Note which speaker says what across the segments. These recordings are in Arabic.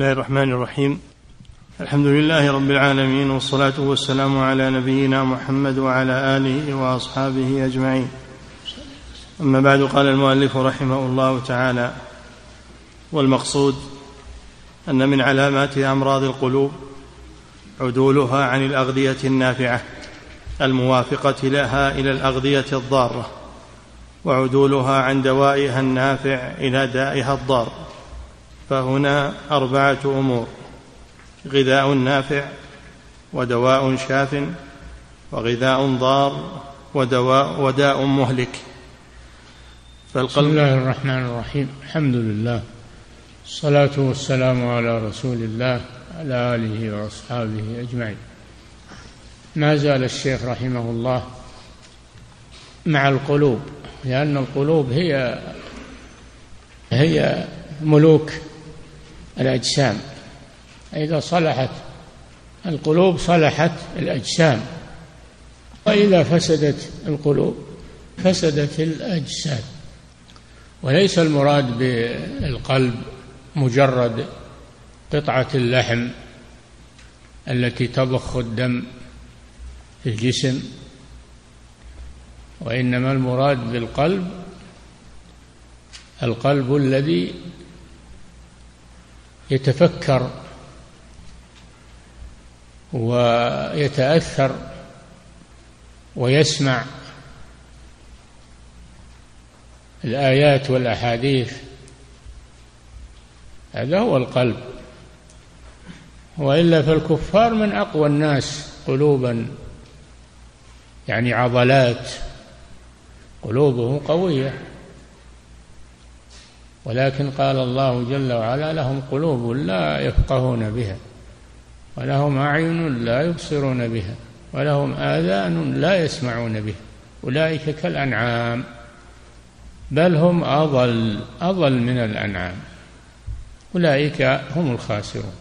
Speaker 1: الله الرحمن الرحيم. الحمد لله رب العالمين والصلاة والسلام على نبينا محمد وعلى آله وأصحابه أجمعين. أما بعد قال المؤلف رحمه الله تعالى والمقصود أن من علامات أمراض القلوب عدولها عن الأغذية النافعة الموافقة لها إلى الأغذية الضارة وعدولها عن دوائها النافع إلى دائها الضار. فهنا أربعة أمور غذاء نافع ودواء شاف وغذاء ضار ودواء وداء مهلك.
Speaker 2: فالقلب بسم الله الرحمن الرحيم. الحمد لله الصلاة والسلام على رسول الله على آله وأصحابه أجمعين. ما زال الشيخ رحمه الله مع القلوب لأن القلوب هي هي ملوك الأجسام. إذا صلحت القلوب صلحت الأجسام. وإذا فسدت القلوب فسدت الأجساد وليس المراد بالقلب مجرد قطعة اللحم التي تضخ الدم في الجسم وإنما المراد بالقلب القلب الذي يتفكر ويتأثر ويسمع الآيات والأحاديث هذا هو القلب. وإلا فالكفار من أقوى الناس قلوبا يعني عضلات قلوبهم قوية. ولكن قال الله جل وعلا لهم قلوب لا يفقهون بها ولهم أعين لا يبصرون بها ولهم آذان لا يسمعون بها أولئك كالأنعام بل هم أضل أضل من الأنعام أولئك هم الخاسرون.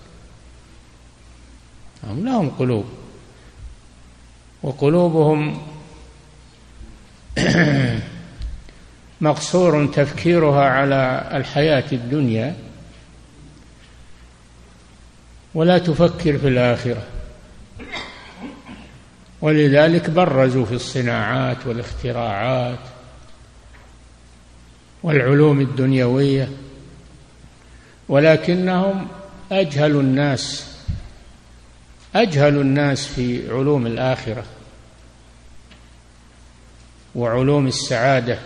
Speaker 2: هم لهم قلوب وقلوبهم مقصور تفكيرها على الحياة الدنيا. ولا تفكر في الآخرة. ولذلك برزوا في الصناعات والاختراعات والعلوم الدنيوية. ولكنهم أجهل الناس أجهل الناس في علوم الآخرة وعلوم السعادة.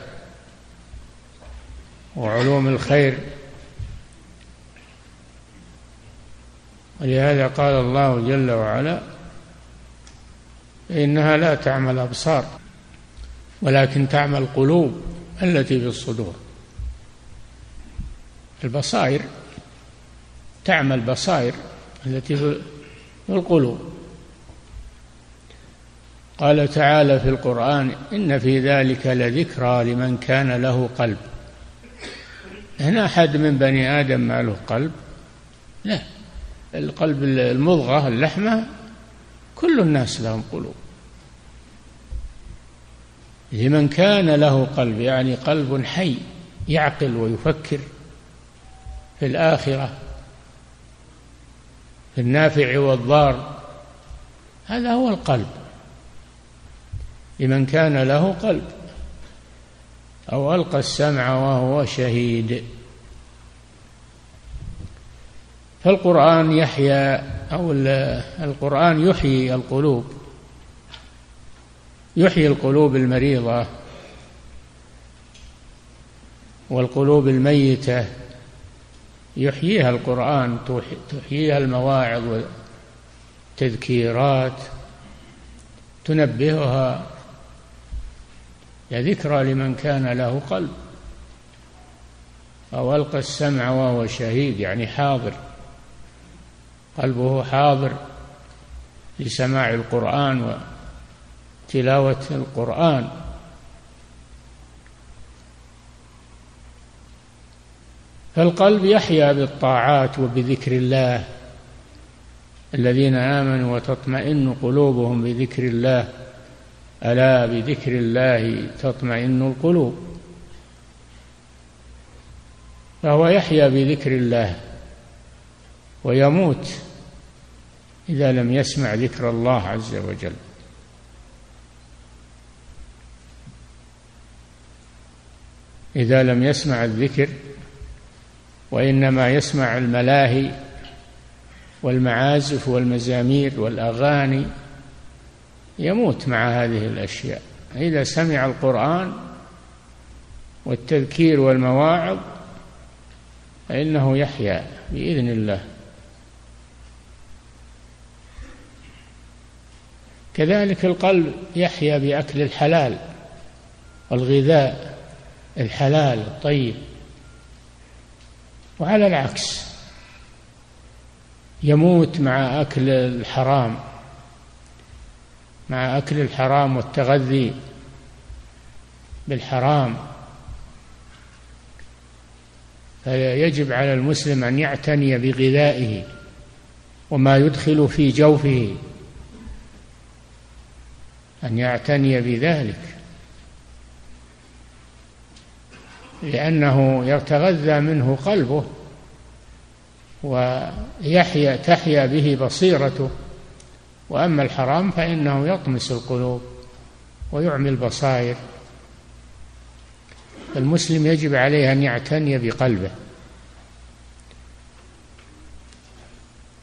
Speaker 2: وعلوم الخير. ولهذا قال الله جل وعلا إنها لا تعمى الأبصار ولكن تعمى القلوب التي في الصدور. البصائر تعمى البصائر التي في القلوب. قال تعالى في القرآن إن في ذلك لذكرى لمن كان له قلب. هنا أحد من بني آدم ما له قلب؟ لا. القلب المضغة اللحمة كل الناس لهم قلوب. لمن كان له قلب يعني قلب حي يعقل ويفكر. في الآخرة في النافع والضار هذا هو القلب. لمن كان له قلب. أو ألقى السمع وهو شهيد. فالقرآن يحيا أو القرآن يحيي القلوب. يحيي القلوب المريضة والقلوب الميتة. يحييها القرآن تحييها المواعظ والتذكيرات تنبهها ذكرى لمن كان له قلب. أو ألقى السمع وهو شهيد يعني حاضر. قلبه حاضر لسماع القرآن وتلاوة القرآن. فالقلب يحيا بالطاعات وبذكر الله. الذين آمنوا وتطمئن قلوبهم بذكر الله. ألا بذكر الله تطمئن القلوب؟ فهو يحيا بذكر الله ويموت إذا لم يسمع ذكر الله عز وجل. إذا لم يسمع الذكر وإنما يسمع الملاهي والمعازف والمزامير والأغاني يموت مع هذه الأشياء. إذا سمع القرآن والتذكير والمواعظ فإنه يحيا بإذن الله. كذلك القلب يحيا بأكل الحلال والغذاء الحلال الطيب. وعلى العكس يموت مع أكل الحرام. مع أكل الحرام والتغذي بالحرام. فيجب على المسلم أن يعتني بغذائه وما يدخل في جوفه أن يعتني بذلك لأنه يتغذى منه قلبه ويحيا تحيا به بصيرته. وأما الحرام فإنه يطمس القلوب ويعمي البصائر. المسلم يجب عليه أن يعتني بقلبه.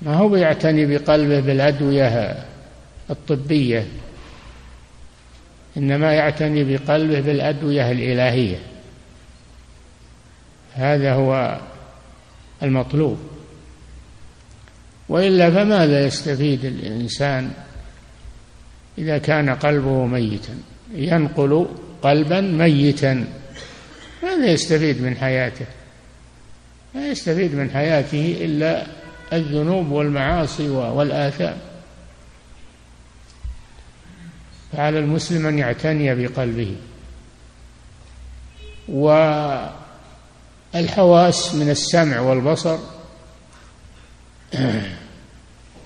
Speaker 2: ما هو يعتني بقلبه بالأدوية الطبية؟ إنما يعتني بقلبه بالأدوية الإلهية. هذا هو المطلوب. وإلا فماذا يستفيد الإنسان إذا كان قلبه ميتا؟ ينقل قلبا ميتا. ماذا يستفيد من حياته؟ لا يستفيد من حياته إلا الذنوب والمعاصي والآثام. فعلى المسلم أن يعتني بقلبه. والحواس من السمع والبصر.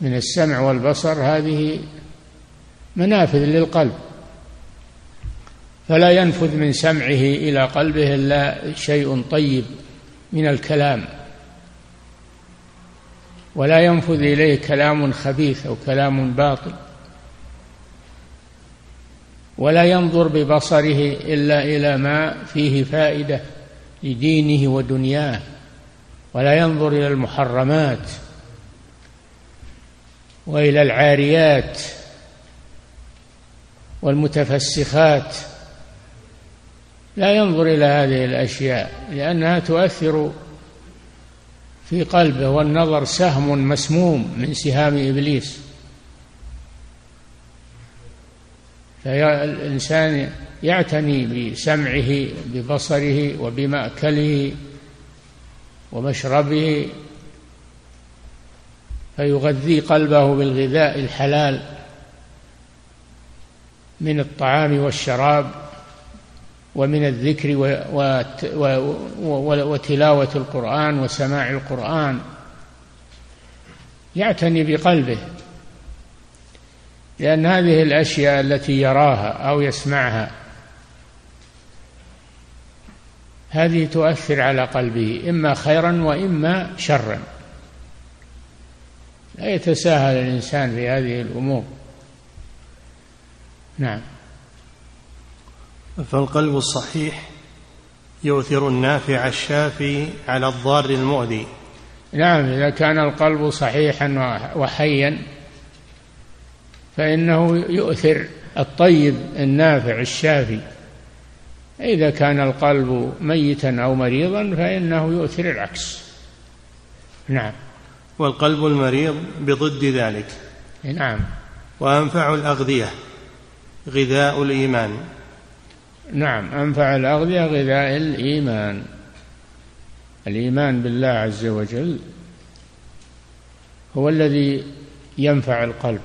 Speaker 2: من السمع والبصر هذه منافذ للقلب. فلا ينفذ من سمعه إلى قلبه إلا شيء طيب من الكلام. ولا ينفذ إليه كلام خبيث أو كلام باطل. ولا ينظر ببصره إلا إلى ما فيه فائدة لدينه ودنياه. ولا ينظر إلى المحرمات. وإلى العاريات والمتفسخات. لا ينظر إلى هذه الأشياء لأنها تؤثر في قلبه والنظر سهم مسموم من سهام إبليس. فالإنسان يعتني بسمعه ببصره وبمأكله ومشربه فيغذي قلبه بالغذاء الحلال من الطعام والشراب ومن الذكر وتلاوة القرآن وسماع القرآن. يعتني بقلبه لأن هذه الأشياء التي يراها أو يسمعها هذه تؤثر على قلبه إما خيرا وإما شرا. لا يتساهل الإنسان في هذه الأمور. نعم.
Speaker 1: فالقلب الصحيح يؤثر النافع الشافي على الضار المؤذي.
Speaker 2: نعم إذا كان القلب صحيحا وحيا فإنه يؤثر الطيب النافع الشافي. إذا كان القلب ميتا أو مريضا فإنه يؤثر العكس. نعم.
Speaker 1: والقلب المريض بضد ذلك.
Speaker 2: نعم.
Speaker 1: وأنفع الأغذية غذاء الإيمان.
Speaker 2: نعم أنفع الأغذية غذاء الإيمان. الإيمان بالله عز وجل هو الذي ينفع القلب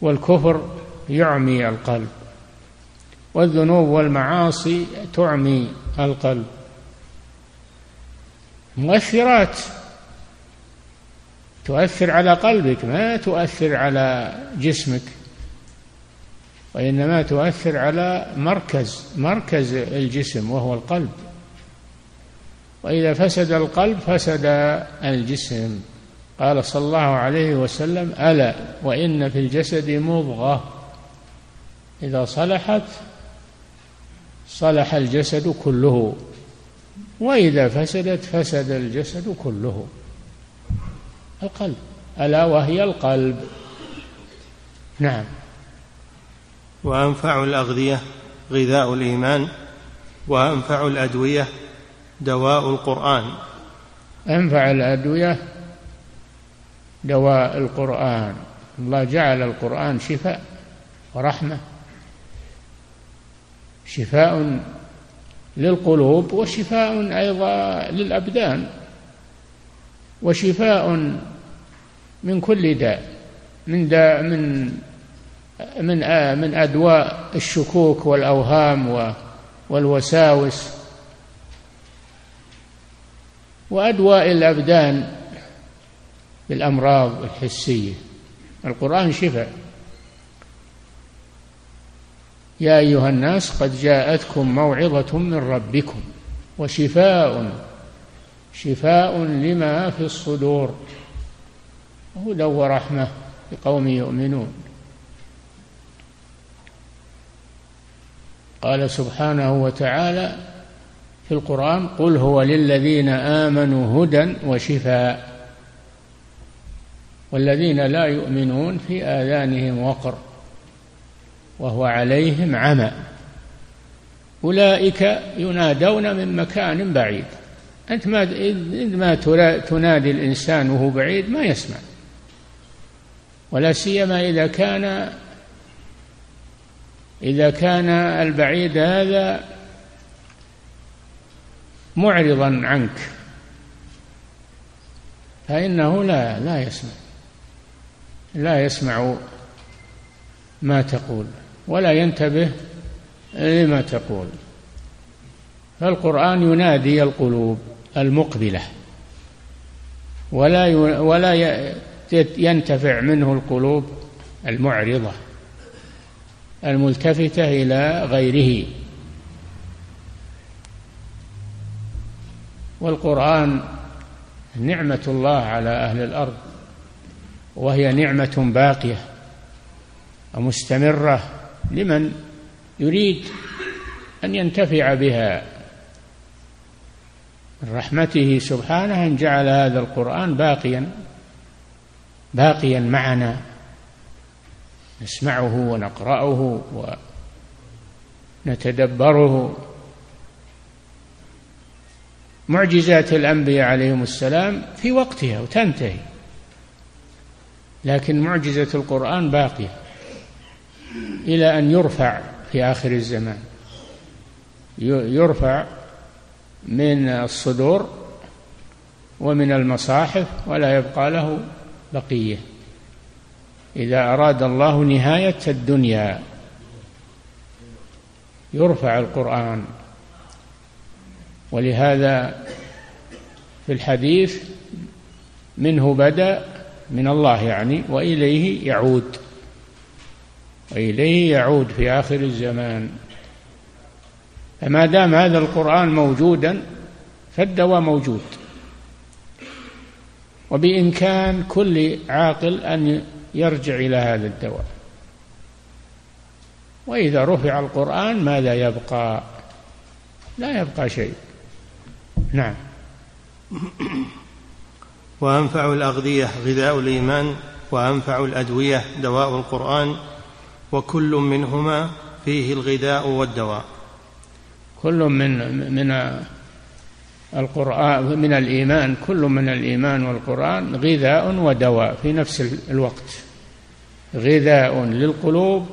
Speaker 2: والكفر يعمي القلب والذنوب والمعاصي تعمي القلب. مؤثرات تؤثر على قلبك ما تؤثر على جسمك وإنما تؤثر على مركز مركز الجسم وهو القلب. وإذا فسد القلب فسد الجسم. قال صلى الله عليه وسلم ألا وإن في الجسد مضغة. إذا صلحت صلح الجسد كله وإذا فسدت فسد الجسد كله. القلب. ألا وهي القلب. نعم.
Speaker 1: وأنفع الأغذية غذاء الإيمان وأنفع الأدوية دواء القرآن.
Speaker 2: أنفع الأدوية دواء القرآن. الله جعل القرآن شفاء ورحمة. شفاء للقلوب وشفاء أيضا للأبدان. وشفاء من كل داء من داء من من من أدواء الشكوك والأوهام والوساوس. وأدواء الأبدان بالأمراض الحسية. القرآن شفاء. يا أيها الناس قد جاءتكم موعظة من ربكم وشفاء شفاء لما في الصدور. هدى ورحمة لقوم يؤمنون. قال سبحانه وتعالى في القرآن قل هو للذين آمنوا هدى وشفاء والذين لا يؤمنون في آذانهم وقر وهو عليهم عمى. أولئك ينادون من مكان بعيد. أنت ما ما تنادي الإنسان وهو بعيد ما يسمع. ولا سيما إذا كان إذا كان البعيد هذا معرضا عنك. فإنه لا لا يسمع. لا يسمع ما تقول. ولا ينتبه لما تقول. فالقرآن ينادي القلوب. المقبلة. ولا ولا ينتفع منه القلوب المعرضة الملتفتة إلى غيره. والقرآن نعمة الله على أهل الأرض وهي نعمة باقية ومستمرة لمن يريد أن ينتفع بها. من رحمته سبحانه أن جعل هذا القرآن باقيا باقيا معنا. نسمعه ونقرأه ونتدبره. معجزات الأنبياء عليهم السلام في وقتها وتنتهي لكن معجزة القرآن باقية إلى أن يرفع في آخر الزمان. يرفع من الصدور ومن المصاحف ولا يبقى له بقية. إذا أراد الله نهاية الدنيا يرفع القرآن. ولهذا في الحديث منه بدأ من الله يعني وإليه يعود. وإليه يعود في آخر الزمان. فما دام هذا القرآن موجودا فالدواء موجود. وبإمكان كل عاقل أن يرجع إلى هذا الدواء. وإذا رفع القرآن ماذا يبقى؟ لا يبقى شيء. نعم.
Speaker 1: وأنفع الأغذية غذاء الإيمان وأنفع الأدوية دواء القرآن وكل منهما فيه الغذاء والدواء.
Speaker 2: كل من من القرآن من الإيمان كل من الإيمان والقرآن غذاء ودواء في نفس الوقت. غذاء للقلوب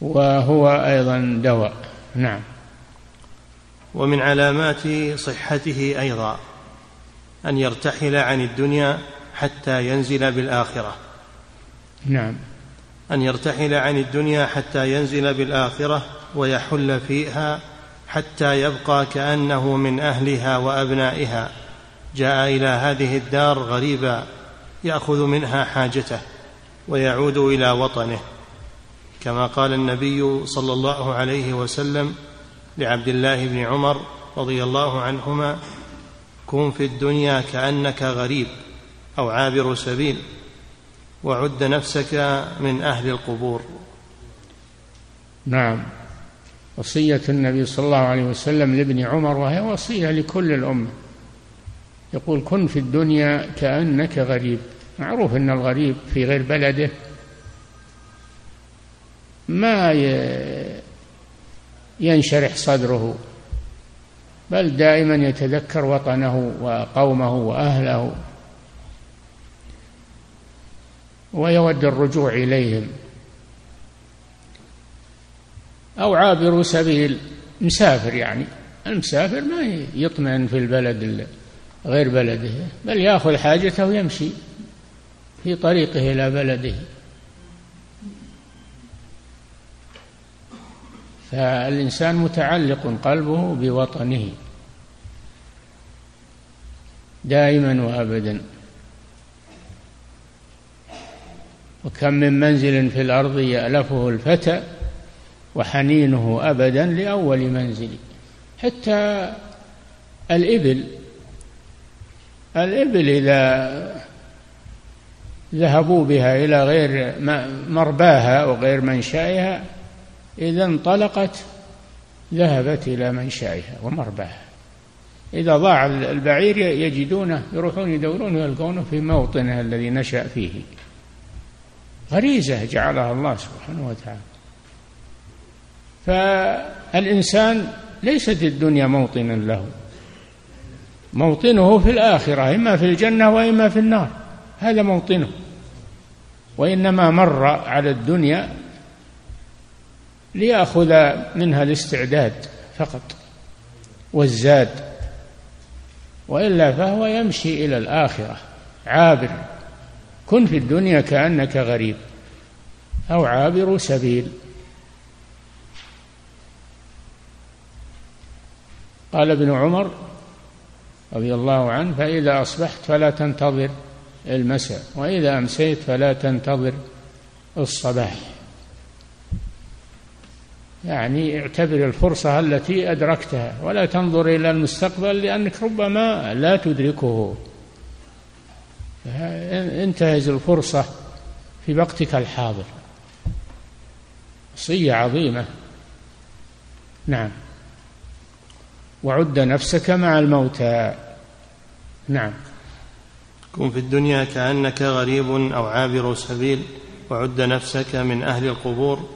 Speaker 2: وهو أيضا دواء. نعم.
Speaker 1: ومن علامات صحته أيضا أن يرتحل عن الدنيا حتى ينزل بالآخرة.
Speaker 2: نعم.
Speaker 1: أن يرتحل عن الدنيا حتى ينزل بالآخرة ويحل فيها حتى يبقى كأنه من أهلها وأبنائها. جاء إلى هذه الدار غريبا يأخذ منها حاجته ويعود إلى وطنه. كما قال النبي صلى الله عليه وسلم لعبد الله بن عمر رضي الله عنهما كن في الدنيا كأنك غريب أو عابر سبيل وعد نفسك من أهل القبور.
Speaker 2: نعم. وصية النبي صلى الله عليه وسلم لابن عمر وهي وصية لكل الأمة. يقول كن في الدنيا كأنك غريب. معروف إن الغريب في غير بلده ما ينشرح صدره بل دائما يتذكر وطنه وقومه وأهله. ويود الرجوع إليهم. أو عابر سبيل مسافر يعني. المسافر ما يطمئن في البلد غير بلده بل يأخذ حاجته ويمشي في طريقه إلى بلده. فالإنسان متعلق قلبه بوطنه. دائما وأبدا. وكم من منزل في الأرض يألفه الفتى وحنينه أبدا لأول منزل. حتى الإبل الإبل إذا ذهبوا بها إلى غير مرباها وغير منشأها إذا انطلقت ذهبت إلى منشأها ومرباها. إذا ضاع البعير يجدونه يروحون يدورون يلقونه في موطنه الذي نشأ فيه. غريزة جعلها الله سبحانه وتعالى. فالإنسان ليست الدنيا موطنا له. موطنه في الآخرة إما في الجنة وإما في النار. هذا موطنه. وإنما مر على الدنيا ليأخذ منها الاستعداد فقط والزاد وإلا فهو يمشي إلى الآخرة عابر. كن في الدنيا كأنك غريب أو عابر سبيل. قال ابن عمر رضي الله عنه فإذا أصبحت فلا تنتظر المساء وإذا أمسيت فلا تنتظر الصباح. يعني اعتبر الفرصة التي أدركتها ولا تنظر إلى المستقبل لأنك ربما لا تدركه. انتهز الفرصة في وقتك الحاضر. وصية عظيمة. نعم. وعد نفسك مع الموتى. نعم.
Speaker 1: كن في الدنيا كأنك غريب أو عابر سبيل وعد نفسك من أهل القبور.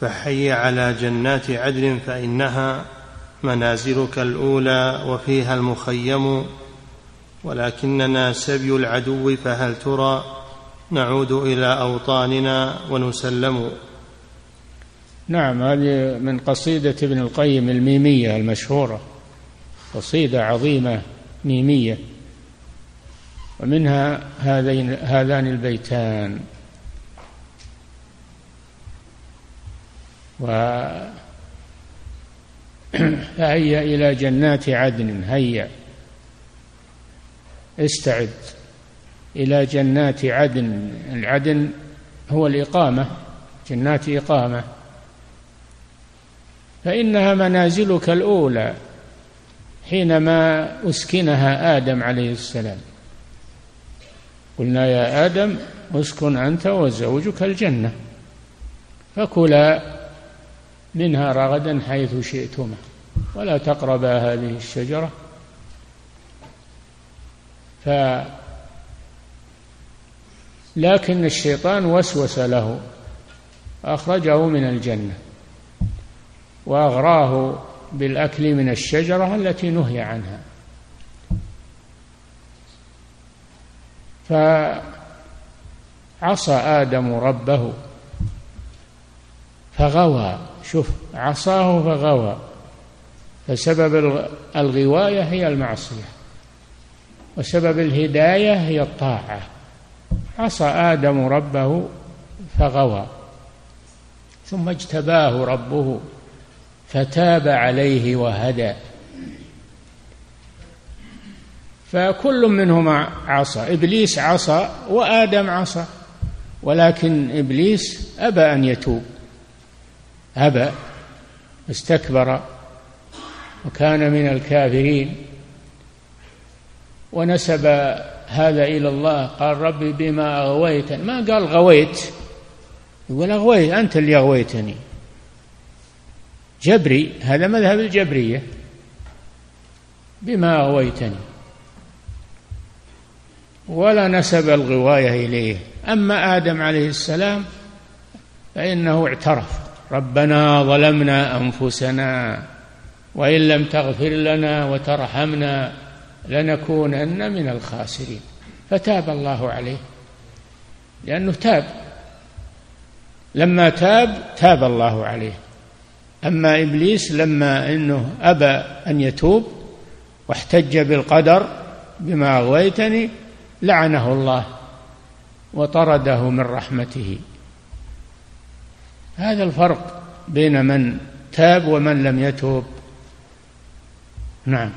Speaker 1: فحي على جنات عدن فإنها منازلك الأولى وفيها المخيم ولكننا سبي العدو فهل ترى نعود إلى أوطاننا ونسلم؟
Speaker 2: نعم هذه من قصيدة ابن القيم الميمية المشهورة قصيدة عظيمة ميمية ومنها هذين هذان البيتان. و فهيا إلى جنات عدن هيا. استعد إلى جنات عدن. العدن هو الإقامة جنات إقامة. فإنها منازلك الأولى حينما أسكنها آدم عليه السلام. قلنا يا آدم أسكن أنت وزوجك الجنة فكلا منها رغدا حيث شئتما ولا تقربا هذه الشجرة. ف لكن الشيطان وسوس له أخرجه من الجنة وأغراه بالأكل من الشجرة التي نهي عنها. فعصى آدم ربه فغوى شوف عصاه فغوى فسبب الغواية هي المعصية. وسبب الهداية هي الطاعة. عصى آدم ربه فغوى ثم اجتباه ربه فتاب عليه وهدى. فكل منهما عصى إبليس عصى وآدم عصى ولكن إبليس أبى أن يتوب أبى استكبر وكان من الكافرين. ونسب هذا إلى الله. قال ربي بما أغويتني ما قال غويت؟ يقول أغويت أنت اللي أغويتني. جبري هذا مذهب الجبرية. بما أغويتني. ولا نسب الغواية إليه. أما آدم عليه السلام فإنه اعترف. ربنا ظلمنا أنفسنا وإن لم تغفر لنا وترحمنا لنكونن من الخاسرين. فتاب الله عليه. لأنه تاب. لما تاب تاب الله عليه. أما إبليس لما أنه أبى أن يتوب واحتج بالقدر بما أغويتني لعنه الله وطرده من رحمته. هذا الفرق بين من تاب ومن لم يتوب. نعم.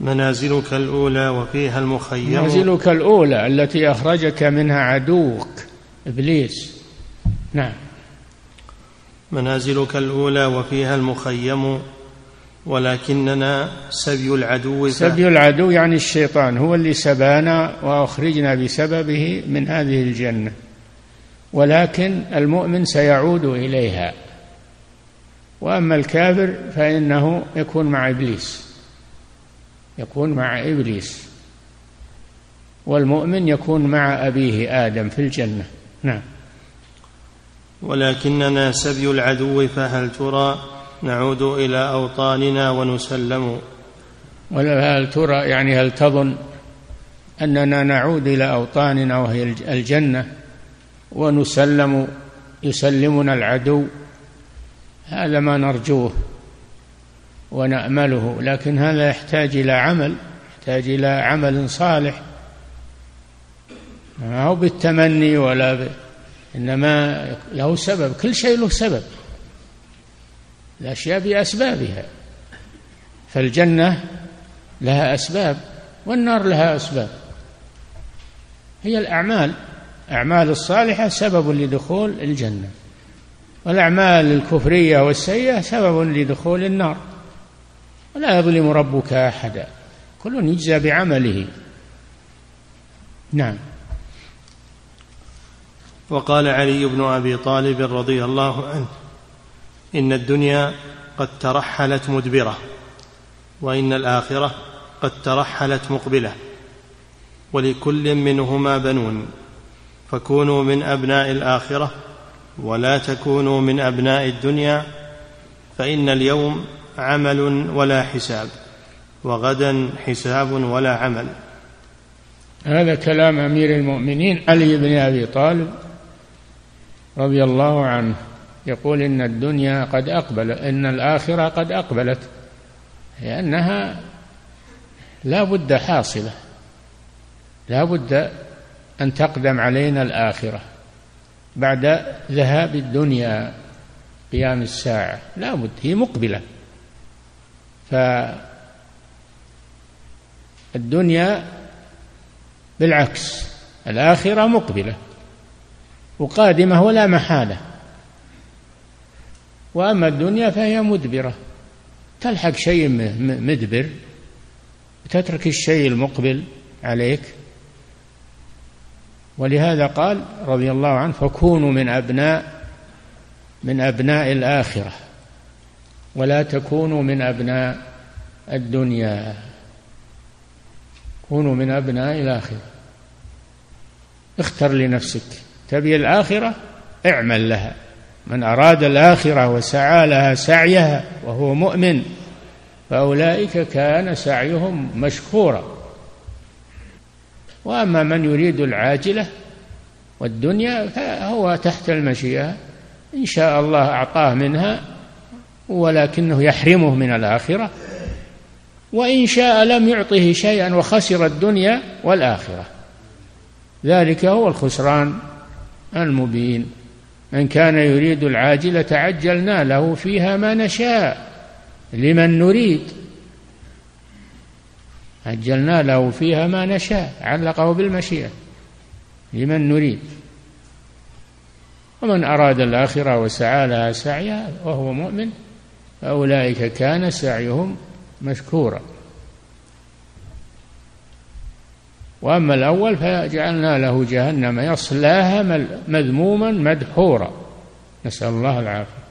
Speaker 1: منازلك الأولى وفيها المخيم.
Speaker 2: منازلك الأولى التي أخرجك منها عدوك إبليس. نعم.
Speaker 1: منازلك الأولى وفيها المخيم ولكننا سبي العدو
Speaker 2: سبي العدو يعني الشيطان هو اللي سبانا وأخرجنا بسببه من هذه الجنة. ولكن المؤمن سيعود إليها. وأما الكافر فإنه يكون مع إبليس. يكون مع إبليس والمؤمن يكون مع أبيه آدم في الجنة. نعم.
Speaker 1: ولكننا سبي العدو فهل ترى نعود إلى أوطاننا ونسلم؟
Speaker 2: ولا هل ترى يعني هل تظن أننا نعود إلى أوطاننا وهي الجنة ونسلم يسلمنا العدو؟ هذا ما نرجوه. ونأمله لكن هذا يحتاج إلى عمل يحتاج إلى عمل صالح. ما هو بالتمني ولا ب... إنما له سبب كل شيء له سبب. الأشياء بأسبابها. فالجنة لها أسباب والنار لها أسباب. هي الأعمال. الأعمال الصالحة سبب لدخول الجنة. والأعمال الكفرية والسيئة سبب لدخول النار. ولا يظلم ربك أحدا. كل يجزى بعمله. نعم.
Speaker 1: وقال علي بن أبي طالب رضي الله عنه إن الدنيا قد ترحلت مدبرة وإن الآخرة قد ترحلت مقبلة ولكل منهما بنون فكونوا من أبناء الآخرة ولا تكونوا من أبناء الدنيا فإن اليوم عمل ولا حساب وغدا حساب ولا عمل.
Speaker 2: هذا كلام أمير المؤمنين علي بن أبي طالب رضي الله عنه. يقول إن الدنيا قد أقبل إن الآخرة قد أقبلت لأنها لا بد حاصلة لا بد أن تقدم علينا الآخرة. بعد ذهاب الدنيا قيام الساعة لا بد هي مقبلة. فالدنيا بالعكس الآخرة مقبلة وقادمة ولا محالة. وأما الدنيا فهي مدبرة تلحق شيء مدبر تترك الشيء المقبل عليك. ولهذا قال رضي الله عنه فكونوا من أبناء من أبناء الآخرة. ولا تكونوا من أبناء الدنيا. كونوا من أبناء الآخرة. اختر لنفسك. تبي الآخرة؟ اعمل لها. من أراد الآخرة وسعى لها سعيها وهو مؤمن فأولئك كان سعيهم مشكورا. وأما من يريد العاجلة والدنيا فهو تحت المشيئة. إن شاء الله أعطاه منها ولكنه يحرمه من الآخرة وإن شاء لم يعطه شيئا وخسر الدنيا والآخرة. ذلك هو الخسران المبين. من كان يريد العاجلة عجلنا له فيها ما نشاء لمن نريد. عجلنا له فيها ما نشاء علقه بالمشيئة لمن نريد. ومن أراد الآخرة وسعى لها سعيها وهو مؤمن فأولئك كان سعيهم مشكورا. وأما الأول فجعلنا له جهنم يصلاها مذموما مدحورا. نسأل الله العافية.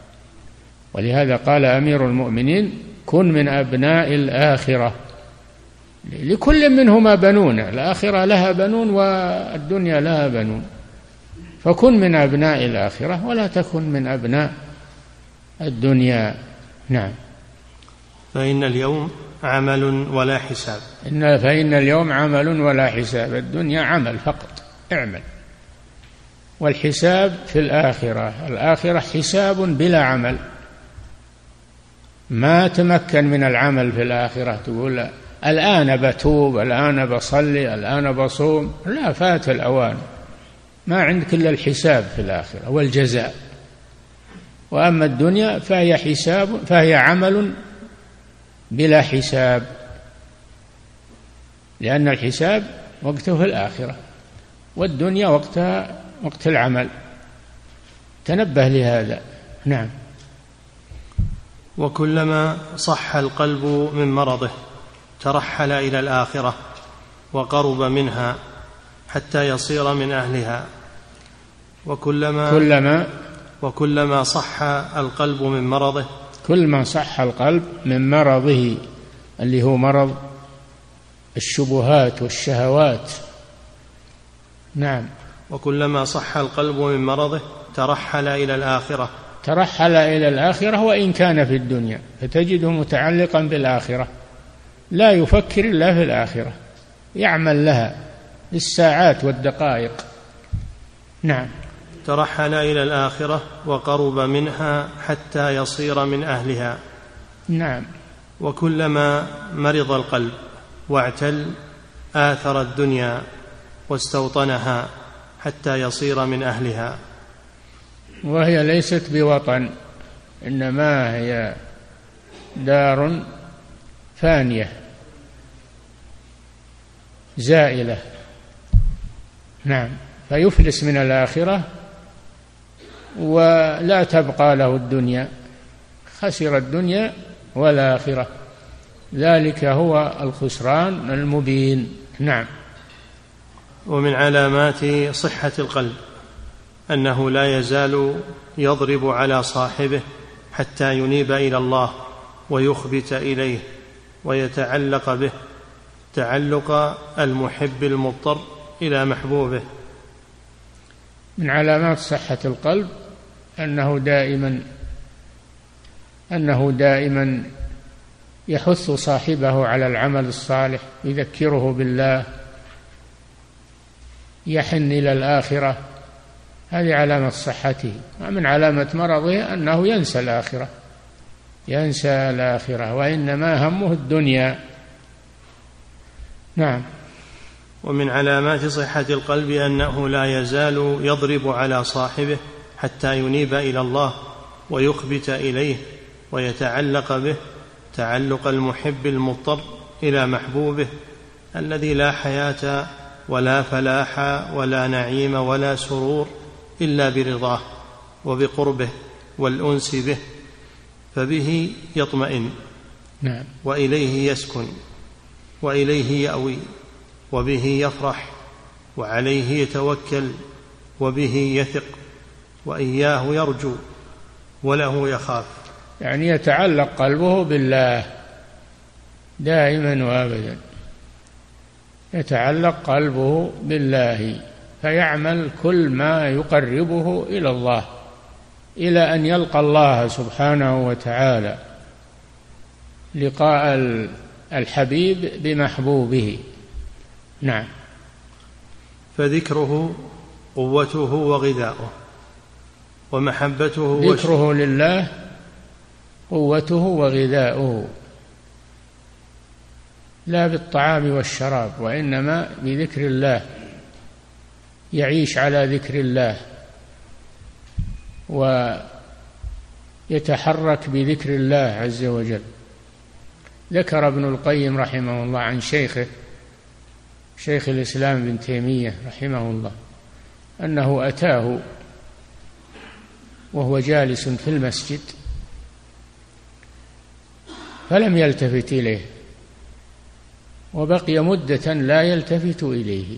Speaker 2: ولهذا قال أمير المؤمنين كن من أبناء الآخرة. لكل منهما بنون الآخرة لها بنون والدنيا لها بنون. فكن من أبناء الآخرة ولا تكن من أبناء الدنيا. نعم.
Speaker 1: فإن اليوم عمل ولا حساب.
Speaker 2: إن فإن اليوم عمل ولا حساب. الدنيا عمل فقط. اعمل. والحساب في الآخرة. الآخرة حساب بلا عمل. ما تمكن من العمل في الآخرة. تقول الآن بتوب الآن بصلي الآن بصوم. لا فات الأوان. ما عندك إلا الحساب في الآخرة والجزاء. وأما الدنيا فهي حساب فهي عمل بلا حساب. لأن الحساب وقته في الآخرة والدنيا وقتها وقت العمل. تنبه لهذا. نعم.
Speaker 1: وكلما صح القلب من مرضه ترحل إلى الآخرة وقرب منها حتى يصير من أهلها. وكلما
Speaker 2: كلما
Speaker 1: وكلما صح القلب من مرضه.
Speaker 2: كل ما صح القلب من مرضه اللي هو مرض الشبهات والشهوات. نعم.
Speaker 1: وكلما صح القلب من مرضه ترحل إلى الآخرة.
Speaker 2: ترحل إلى الآخرة وإن كان في الدنيا فتجده متعلقا بالآخرة. لا يفكر إلا في الآخرة. يعمل لها بالساعات والدقائق. نعم.
Speaker 1: ترحل إلى الآخرة وقرب منها حتى يصير من أهلها.
Speaker 2: نعم.
Speaker 1: وكلما مرض القلب واعتل آثر الدنيا واستوطنها حتى يصير من أهلها.
Speaker 2: وهي ليست بوطن إنما هي دار فانية زائلة. نعم. فيفلس من الآخرة ولا تبقى له الدنيا. خسر الدنيا والآخرة. ذلك هو الخسران المبين. نعم.
Speaker 1: ومن علامات صحة القلب أنه لا يزال يضرب على صاحبه حتى ينيب إلى الله ويخبت إليه ويتعلق به تعلق المحب المضطر إلى محبوبه.
Speaker 2: من علامات صحة القلب أنه دائما أنه دائما يحث صاحبه على العمل الصالح يذكره بالله يحن إلى الآخرة. هذه علامة صحته. ومن علامة مرضه أنه ينسى الآخرة. ينسى الآخرة وإنما همه الدنيا. نعم.
Speaker 1: ومن علامات صحة القلب أنه لا يزال يضرب على صاحبه. حتى ينيب إلى الله ويخبت إليه ويتعلق به تعلق المحب المضطر إلى محبوبه الذي لا حياة ولا فلاح ولا نعيم ولا سرور إلا برضاه وبقربه والأنس به فبه يطمئن
Speaker 2: نعم.
Speaker 1: وإليه يسكن وإليه يأوي وبه يفرح وعليه يتوكل وبه يثق وإياه يرجو وله يخاف.
Speaker 2: يعني يتعلق قلبه بالله دائما وابدا. يتعلق قلبه بالله فيعمل كل ما يقربه إلى الله إلى أن يلقى الله سبحانه وتعالى. لقاء الحبيب بمحبوبه. نعم.
Speaker 1: فذكره قوته وغذاؤه. ومحبته
Speaker 2: ذكره لله قوته وغذاؤه. لا بالطعام والشراب وإنما بذكر الله. يعيش على ذكر الله. ويتحرك بذكر الله عز وجل. ذكر ابن القيم رحمه الله عن شيخه شيخ الإسلام ابن تيمية رحمه الله أنه أتاه وهو جالس في المسجد فلم يلتفت إليه وبقي مدة لا يلتفت إليه.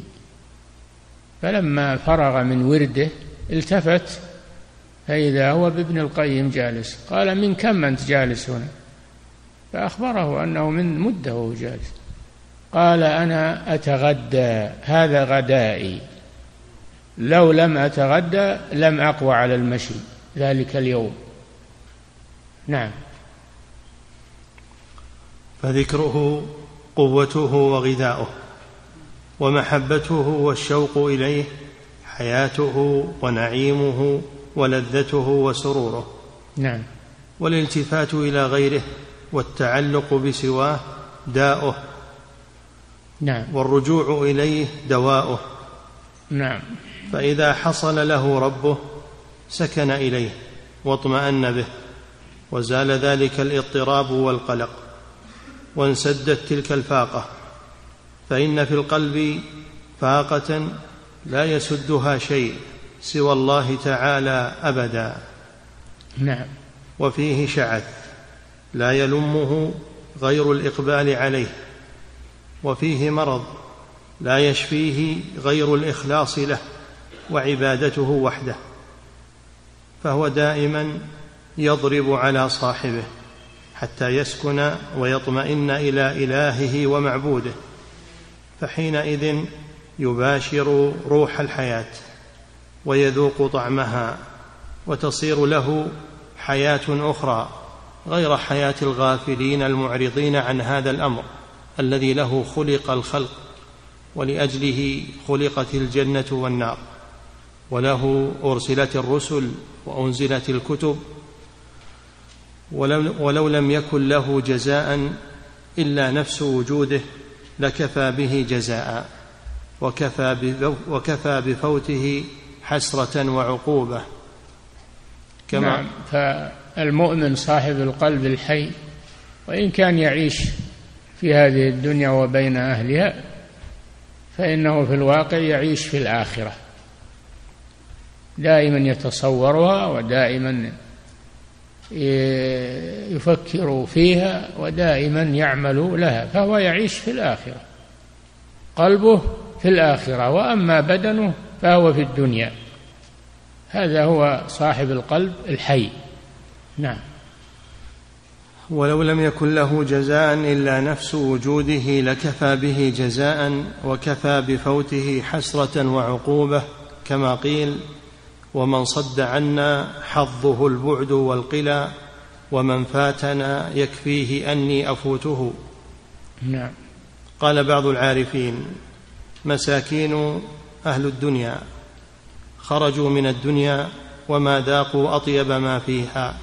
Speaker 2: فلما فرغ من ورده التفت فإذا هو بابن القيم جالس. قال من كم أنت جالس هنا؟ فأخبره أنه من مدة وهو جالس. قال أنا أتغدى هذا غدائي. لو لم أتغدى لم أقوى على المشي. ذلك اليوم. نعم.
Speaker 1: فذكره قوته وغذاؤه ومحبته والشوق إليه حياته ونعيمه ولذته وسروره.
Speaker 2: نعم.
Speaker 1: والالتفات إلى غيره والتعلق بسواه داؤه.
Speaker 2: نعم.
Speaker 1: والرجوع إليه دواؤه.
Speaker 2: نعم.
Speaker 1: فإذا حصل له ربه سكن إليه واطمأن به وزال ذلك الاضطراب والقلق وانسدت تلك الفاقة فإن في القلب فاقة لا يسدها شيء سوى الله تعالى أبدا.
Speaker 2: نعم.
Speaker 1: وفيه شعث لا يلمه غير الإقبال عليه وفيه مرض لا يشفيه غير الإخلاص له وعبادته وحده. فهو دائما يضرب على صاحبه حتى يسكن ويطمئن إلى إلهه ومعبوده فحينئذ يباشر روح الحياة ويذوق طعمها وتصير له حياة أخرى غير حياة الغافلين المعرضين عن هذا الأمر الذي له خلق الخلق ولأجله خلقت الجنة والنار وله أرسلت الرسل وأنزلت الكتب ولو, ولو لم يكن له جزاء إلا نفس وجوده لكفى به جزاء وكفى وكفى بفوته حسرة وعقوبة.
Speaker 2: كما نعم فالمؤمن صاحب القلب الحي وإن كان يعيش في هذه الدنيا وبين أهلها فإنه في الواقع يعيش في الآخرة. دائما يتصورها ودائما يفكر فيها ودائما يعمل لها فهو يعيش في الآخرة قلبه في الآخرة وأما بدنه فهو في الدنيا. هذا هو صاحب القلب الحي. نعم.
Speaker 1: ولو لم يكن له جزاء إلا نفس وجوده لكفى به جزاء وكفى بفوته حسرة وعقوبة كما قيل ومن صد عنا حظه البعد والقلى ومن فاتنا يكفيه أني أفوته.
Speaker 2: نعم.
Speaker 1: قال بعض العارفين مساكين أهل الدنيا خرجوا من الدنيا وما ذاقوا أطيب ما فيها.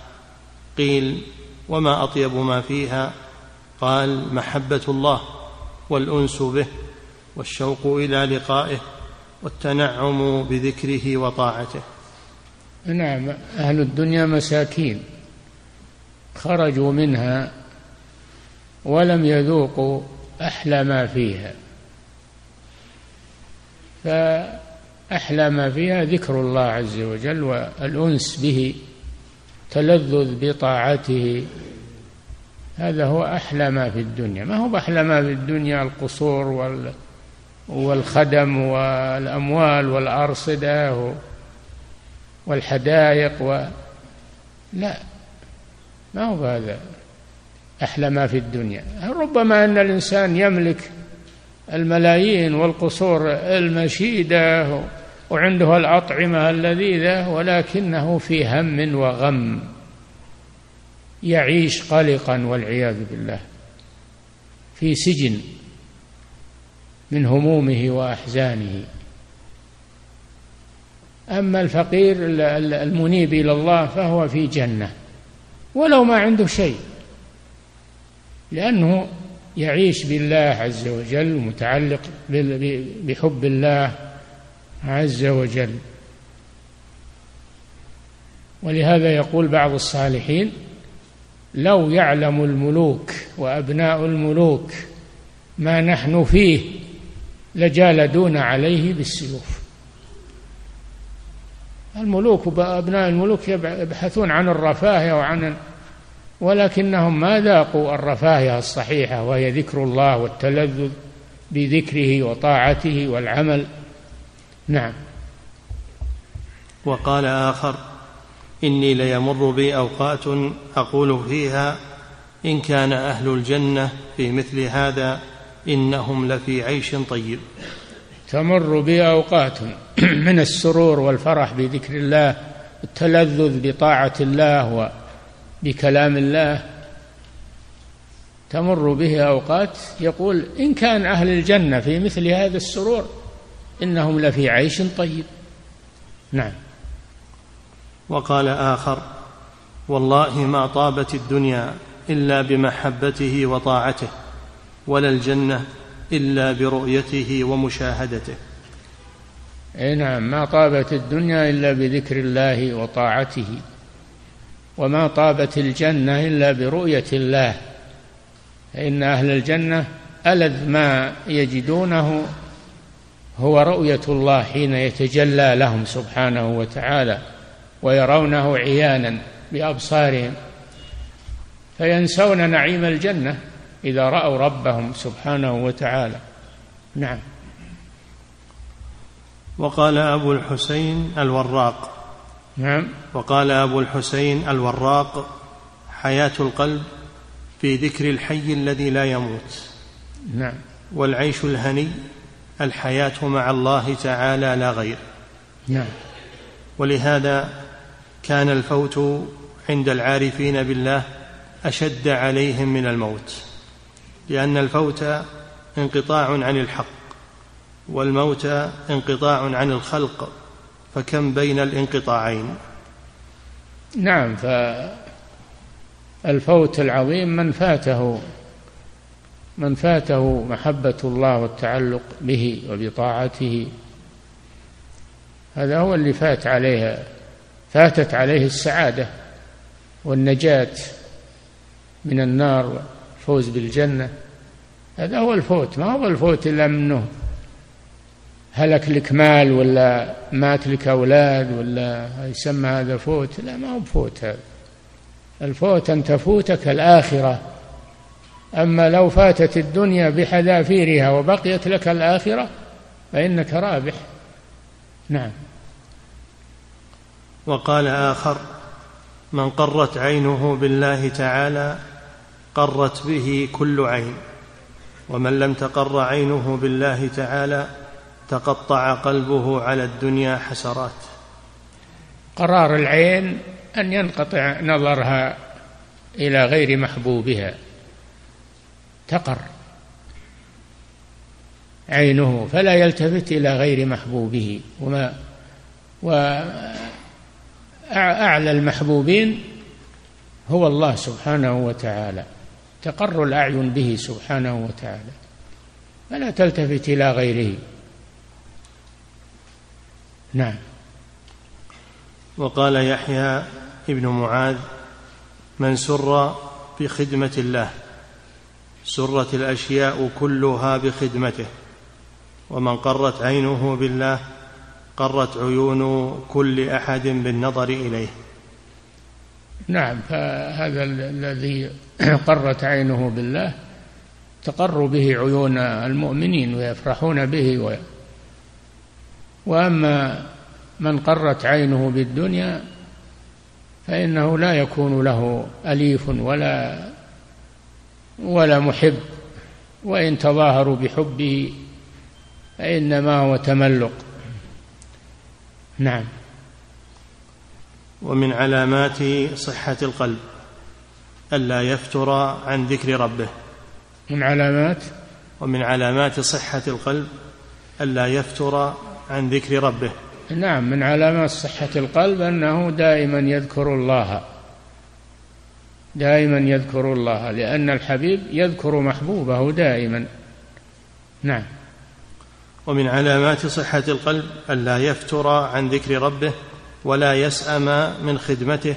Speaker 1: قيل وما أطيب ما فيها؟ قال محبة الله والأنس به والشوق إلى لقائه والتنعم بذكره وطاعته.
Speaker 2: نعم أهل الدنيا مساكين. خرجوا منها ولم يذوقوا أحلى ما فيها. فأحلى ما فيها ذكر الله عز وجل والأنس به تلذذ بطاعته. هذا هو أحلى ما في الدنيا. ما هو أحلى ما في الدنيا؟ القصور وال والخدم والأموال والأرصدة والحدائق و... لا. ما هو هذا أحلى ما في الدنيا. ربما أن الإنسان يملك الملايين والقصور المشيدة وعنده الأطعمة اللذيذة ولكنه في هم وغم. يعيش قلقا والعياذ بالله. في سجن من همومه وأحزانه. أما الفقير المنيب إلى الله فهو في جنة ولو ما عنده شيء لأنه يعيش بالله عز وجل متعلق بحب الله عز وجل. ولهذا يقول بعض الصالحين لو يعلم الملوك وأبناء الملوك ما نحن فيه لجالدون عليه بالسيوف الملوك وأبناء الملوك يبحثون عن الرفاهية وعن ولكنهم ما ذاقوا الرفاهية الصحيحة وهي ذكر الله والتلذذ بذكره وطاعته والعمل. نعم.
Speaker 1: وقال آخر إني ليمر بي أوقات أقول فيها إن كان أهل الجنة في مثل هذا إنهم لفي عيش طيب.
Speaker 2: تمر بي أوقات من السرور والفرح بذكر الله التلذذ بطاعة الله وبكلام الله. تمر به أوقات يقول إن كان أهل الجنة في مثل هذا السرور إنهم لفي عيش طيب. نعم.
Speaker 1: وقال آخر والله ما طابت الدنيا إلا بمحبته وطاعته ولا الجنة إلا برؤيته ومشاهدته.
Speaker 2: أي نعم ما طابت الدنيا إلا بذكر الله وطاعته وما طابت الجنة إلا برؤية الله. فإن أهل الجنة ألذ ما يجدونه هو رؤية الله حين يتجلى لهم سبحانه وتعالى ويرونه عيانا بأبصارهم فينسون نعيم الجنة. إذا رأوا ربهم سبحانه وتعالى. نعم.
Speaker 1: وقال أبو الحسين الوراق.
Speaker 2: نعم.
Speaker 1: وقال أبو الحسين الوراق حياة القلب في ذكر الحي الذي لا يموت.
Speaker 2: نعم.
Speaker 1: والعيش الهني الحياة مع الله تعالى لا غير.
Speaker 2: نعم.
Speaker 1: ولهذا كان الفوت عند العارفين بالله أشد عليهم من الموت. لأن الفوت انقطاع عن الحق والموت انقطاع عن الخلق فكم بين الانقطاعين؟
Speaker 2: نعم فالفوت العظيم من فاته من فاته محبة الله والتعلق به وبطاعته. هذا هو اللي فات عليه فاتت عليه السعادة والنجاة من النار الفوز بالجنة. هذا هو الفوت ما هو الفوت إلا منه هلك لك مال ولا مات لك أولاد ولا يسمى هذا فوت لا ما هو بفوت هذا. الفوت أن تفوتك الآخرة أما لو فاتت الدنيا بحذافيرها وبقيت لك الآخرة فإنك رابح. نعم.
Speaker 1: وقال آخر من قرت عينه بالله تعالى قرت به كل عين ومن لم تقر عينه بالله تعالى تقطع قلبه على الدنيا حسرات.
Speaker 2: قرار العين أن ينقطع نظرها إلى غير محبوبها. تقر عينه فلا يلتفت إلى غير محبوبه. وما وأعلى المحبوبين هو الله سبحانه وتعالى. تقر الأعين به سبحانه وتعالى فلا تلتفت إلى غيره. نعم.
Speaker 1: وقال يحيى ابن معاذ من سر بخدمة الله سرت الأشياء كلها بخدمته ومن قرت عينه بالله قرت عيون كل أحد بالنظر إليه.
Speaker 2: نعم فهذا الذي قرت عينه بالله تقر به عيون المؤمنين ويفرحون به و وأما من قرت عينه بالدنيا فإنه لا يكون له أليف ولا ولا محب وإن تظاهروا بحبه فإنما هو تملق. نعم.
Speaker 1: ومن علامات صحة القلب ألا يفتر عن ذكر ربه.
Speaker 2: من علامات؟
Speaker 1: ومن علامات صحة القلب ألا يفتر عن ذكر ربه.
Speaker 2: نعم من علامات صحة القلب أنه دائما يذكر الله. دائما يذكر الله لأن الحبيب يذكر محبوبه دائما. نعم.
Speaker 1: ومن علامات صحة القلب ألا يفتر عن ذكر ربه. ولا يسأم من خدمته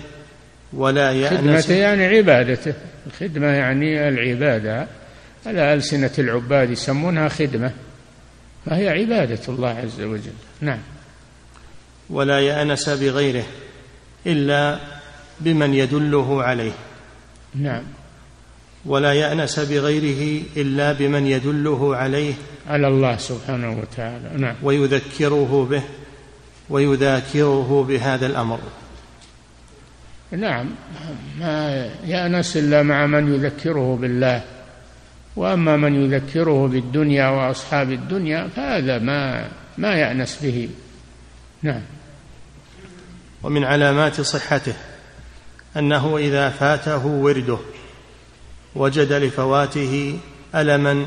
Speaker 1: ولا
Speaker 2: يأنس خدمته يعني عبادته. الخدمة يعني العبادة. على ألسنة العباد يسمونها خدمة. فهي عبادة الله عز وجل. نعم.
Speaker 1: ولا يأنس بغيره إلا بمن يدله عليه.
Speaker 2: نعم.
Speaker 1: ولا يأنس بغيره إلا بمن يدله عليه.
Speaker 2: على الله سبحانه وتعالى. نعم.
Speaker 1: ويذكره به. ويذاكره بهذا الأمر.
Speaker 2: نعم. ما يأنس إلا مع من يذكره بالله. وأما من يذكره بالدنيا وأصحاب الدنيا فهذا ما ما يأنس به. نعم.
Speaker 1: ومن علامات صحته أنه إذا فاته ورده وجد لفواته ألما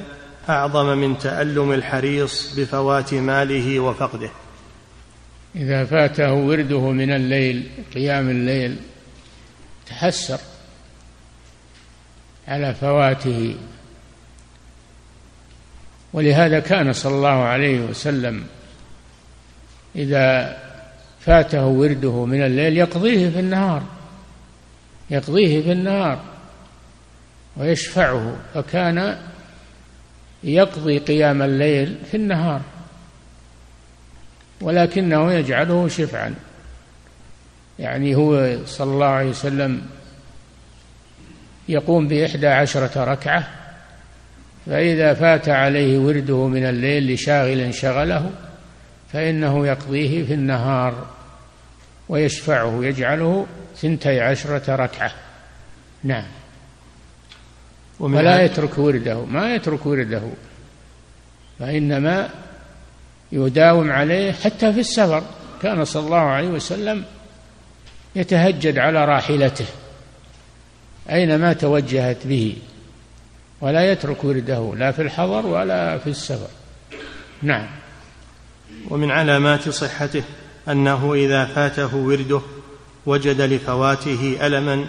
Speaker 1: أعظم من تألم الحريص بفوات ماله وفقده.
Speaker 2: إذا فاته ورده من الليل قيام الليل تحسر على فواته. ولهذا كان صلى الله عليه وسلم إذا فاته ورده من الليل يقضيه في النهار يقضيه في النهار ويشفعه فكان يقضي قيام الليل في النهار. ولكنه يجعله شفعا. يعني هو صلى الله عليه وسلم يقوم بإحدى عشرة ركعة فإذا فات عليه ورده من الليل لشاغل شغله فإنه يقضيه في النهار ويشفعه يجعله ثنتي عشرة ركعة. نعم. ولا يترك ورده ما يترك ورده فإنما يداوم عليه حتى في السفر. كان صلى الله عليه وسلم يتهجد على راحلته أينما توجهت به ولا يترك ورده لا في الحضر ولا في السفر. نعم.
Speaker 1: ومن علامات صحته أنه إذا فاته ورده وجد لفواته ألما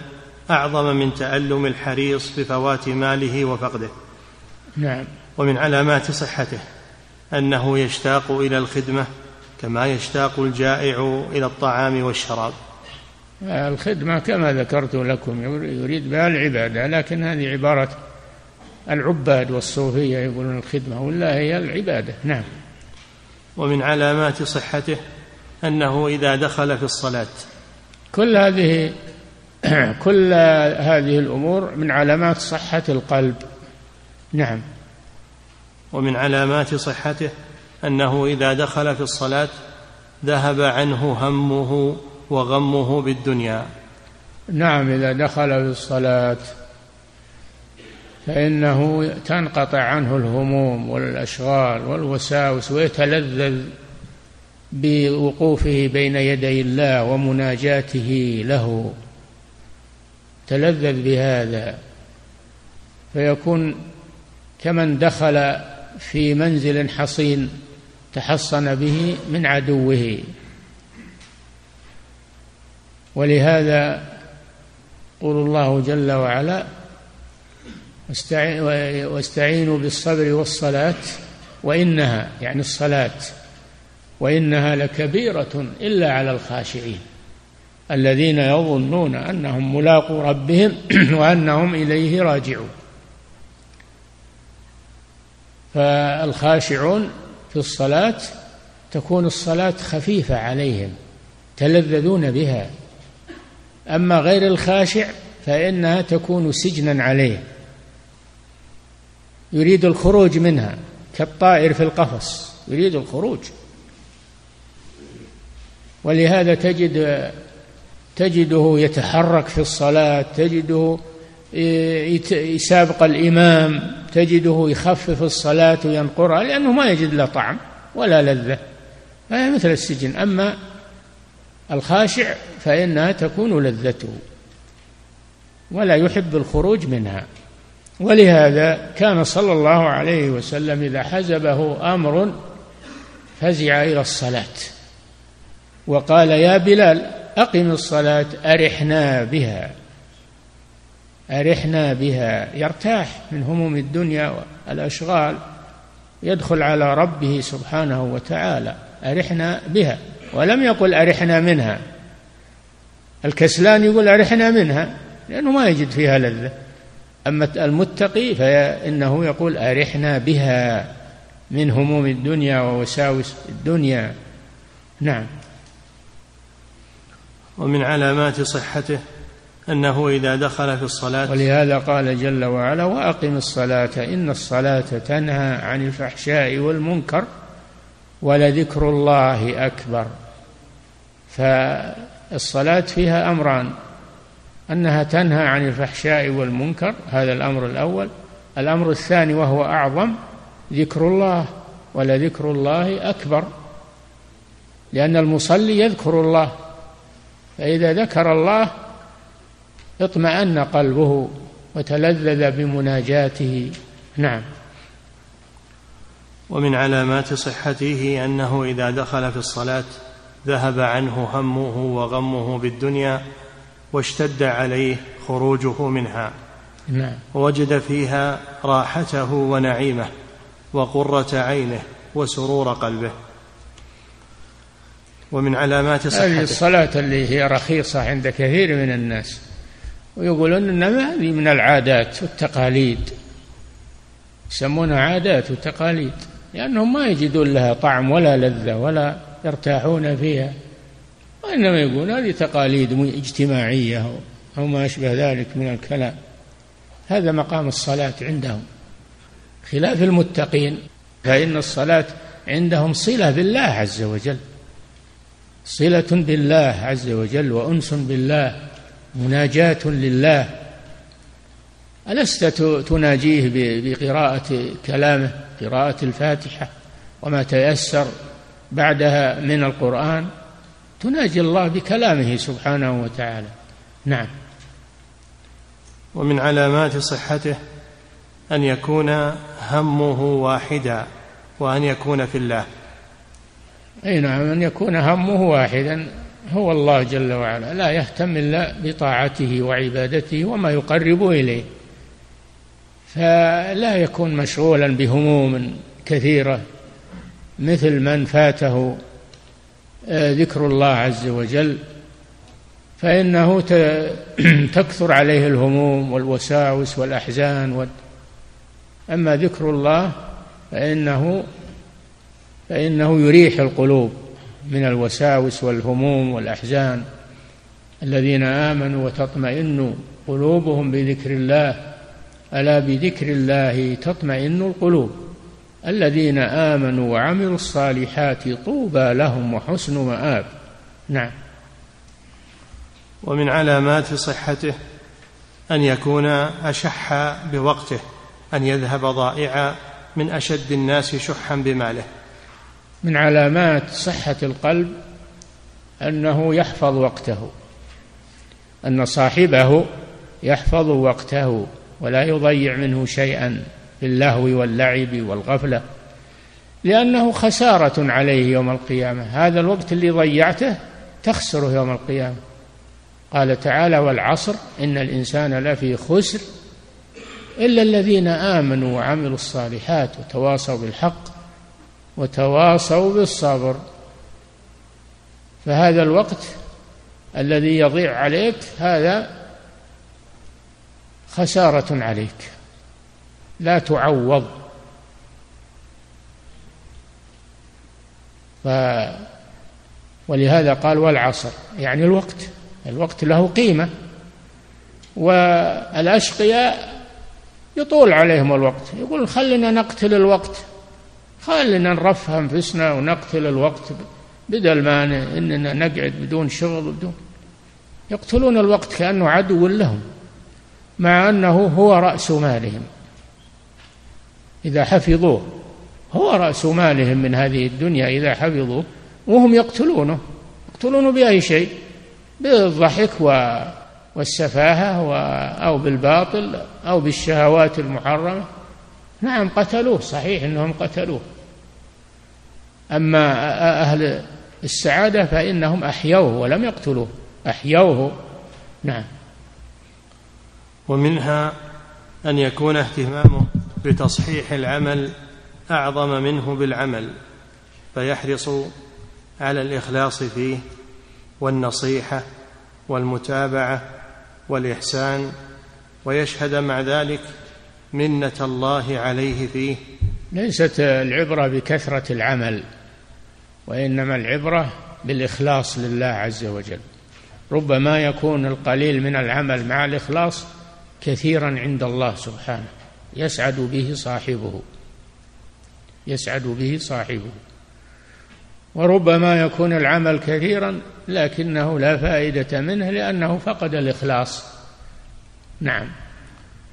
Speaker 1: أعظم من تألم الحريص بفوات ماله وفقده.
Speaker 2: نعم.
Speaker 1: ومن علامات صحته أنه يشتاق إلى الخدمة كما يشتاق الجائع إلى الطعام والشراب.
Speaker 2: الخدمة كما ذكرت لكم يريد بها العبادة لكن هذه عبارة العباد والصوفية يقولون الخدمة ولا هي العبادة؟ نعم.
Speaker 1: ومن علامات صحته أنه إذا دخل في الصلاة.
Speaker 2: كل هذه كل هذه الأمور من علامات صحة القلب. نعم.
Speaker 1: ومن علامات صحته أنه إذا دخل في الصلاة ذهب عنه همه وغمه بالدنيا.
Speaker 2: نعم إذا دخل في الصلاة فإنه تنقطع عنه الهموم والأشغال والوساوس ويتلذذ بوقوفه بين يدي الله ومناجاته له. تلذذ بهذا فيكون كمن دخل في منزل حصين تحصن به من عدوه. ولهذا يقول الله جل وعلا واستعينوا بالصبر والصلاة وإنها يعني الصلاة وإنها لكبيرة إلا على الخاشعين الذين يظنون أنهم ملاقو ربهم وأنهم إليه راجعون. فالخاشعون في الصلاة تكون الصلاة خفيفة عليهم تلذذون بها. أما غير الخاشع فإنها تكون سجنا عليه. يريد الخروج منها كالطائر في القفص يريد الخروج. ولهذا تجد تجده يتحرك في الصلاة تجده يسابق الإمام. تجده يخفف الصلاة وينقرها لأنه ما يجد له طعم ولا لذة. فهي مثل السجن. أما الخاشع فإنها تكون لذته ولا يحب الخروج منها. ولهذا كان صلى الله عليه وسلم إذا حزبه أمر فزع إلى الصلاة وقال يا بلال أقم الصلاة أرحنا بها. أرحنا بها. يرتاح من هموم الدنيا والأشغال يدخل على ربه سبحانه وتعالى. أرحنا بها. ولم يقل أرحنا منها. الكسلان يقول أرحنا منها لأنه ما يجد فيها لذة. أما المتقي فإنه يقول أرحنا بها من هموم الدنيا ووساوس الدنيا. نعم.
Speaker 1: ومن علامات صحته أنه إذا دخل في الصلاة
Speaker 2: ولهذا قال جل وعلا وأقم الصلاة إن الصلاة تنهى عن الفحشاء والمنكر ولذكر الله أكبر. فالصلاة فيها أمران أنها تنهى عن الفحشاء والمنكر هذا الأمر الأول. الأمر الثاني وهو أعظم ذكر الله ولذكر الله أكبر لأن المصلي يذكر الله فإذا ذكر الله اطمأن قلبه وتلذذ بمناجاته. نعم.
Speaker 1: ومن علامات صحته أنه إذا دخل في الصلاة ذهب عنه همه وغمه بالدنيا واشتد عليه خروجه منها.
Speaker 2: نعم.
Speaker 1: ووجد فيها راحته ونعيمه وقرة عينه وسرور قلبه. ومن علامات صحته
Speaker 2: هذه الصلاة اللي هي رخيصة عند كثير من الناس. ويقولون إنما هذه من العادات والتقاليد. يسمونها عادات وتقاليد لأنهم ما يجدون لها طعم ولا لذة ولا يرتاحون فيها. وإنما يقول هذه تقاليد اجتماعية أو ما أشبه ذلك من الكلام. هذا مقام الصلاة عندهم. خلاف المتقين فإن الصلاة عندهم صلة بالله عز وجل. صلة بالله عز وجل وأنس بالله. مناجاة لله. ألست تناجيه بقراءة كلامه قراءة الفاتحة وما تيسر بعدها من القرآن؟ تناجي الله بكلامه سبحانه وتعالى. نعم.
Speaker 1: ومن علامات صحته أن يكون همه واحدا وأن يكون في الله.
Speaker 2: أي نعم أن يكون همه واحدا. هو الله جل وعلا لا يهتم إلا بطاعته وعبادته وما يقرب إليه. فلا يكون مشغولا بهموم كثيرة مثل من فاته آه، ذكر الله عز وجل فإنه تكثر عليه الهموم والوساوس والأحزان أما ذكر الله فإنه فإنه يريح القلوب. من الوساوس والهموم والأحزان الذين آمنوا وتطمئن قلوبهم بذكر الله. ألا بذكر الله تطمئن القلوب. الذين آمنوا وعملوا الصالحات طوبى لهم وحسن مآب. نعم.
Speaker 1: ومن علامات صحته أن يكون أشح بوقته أن يذهب ضائعا من أشد الناس شحا بماله.
Speaker 2: من علامات صحة القلب أنه يحفظ وقته أن صاحبه يحفظ وقته ولا يضيع منه شيئا في اللهو واللعب والغفلة لأنه خسارة عليه يوم القيامة. هذا الوقت اللي ضيعته تخسره يوم القيامة. قال تعالى والعصر إن الإنسان لفي خسر إلا الذين آمنوا وعملوا الصالحات وتواصوا بالحق وتواصوا بالصبر. فهذا الوقت الذي يضيع عليك هذا خسارة عليك. لا تعوض. ف ولهذا قال والعصر يعني الوقت. الوقت له قيمة. والأشقياء يطول عليهم الوقت. يقول خلنا نقتل الوقت. خلنا نرفه أنفسنا ونقتل الوقت بدل ما إننا نقعد بدون شغل بدون يقتلون الوقت كأنه عدو لهم مع أنه هو رأس مالهم. إذا حفظوه هو رأس مالهم من هذه الدنيا إذا حفظوه وهم يقتلونه. يقتلونه بأي شيء بالضحك والسفاهة أو بالباطل أو بالشهوات المحرمة. نعم قتلوه صحيح إنهم قتلوه. أما أهل السعادة فإنهم أحيوه ولم يقتلوه. أحيوه نعم.
Speaker 1: ومنها أن يكون اهتمامه بتصحيح العمل أعظم منه بالعمل فيحرص على الإخلاص فيه والنصيحة والمتابعة والإحسان ويشهد مع ذلك منة الله عليه فيه.
Speaker 2: ليست العبرة بكثرة العمل وإنما العبرة بالإخلاص لله عز وجل. ربما يكون القليل من العمل مع الإخلاص كثيرا عند الله سبحانه. يسعد به صاحبه. يسعد به صاحبه. وربما يكون العمل كثيرا لكنه لا فائدة منه لأنه فقد الإخلاص. نعم.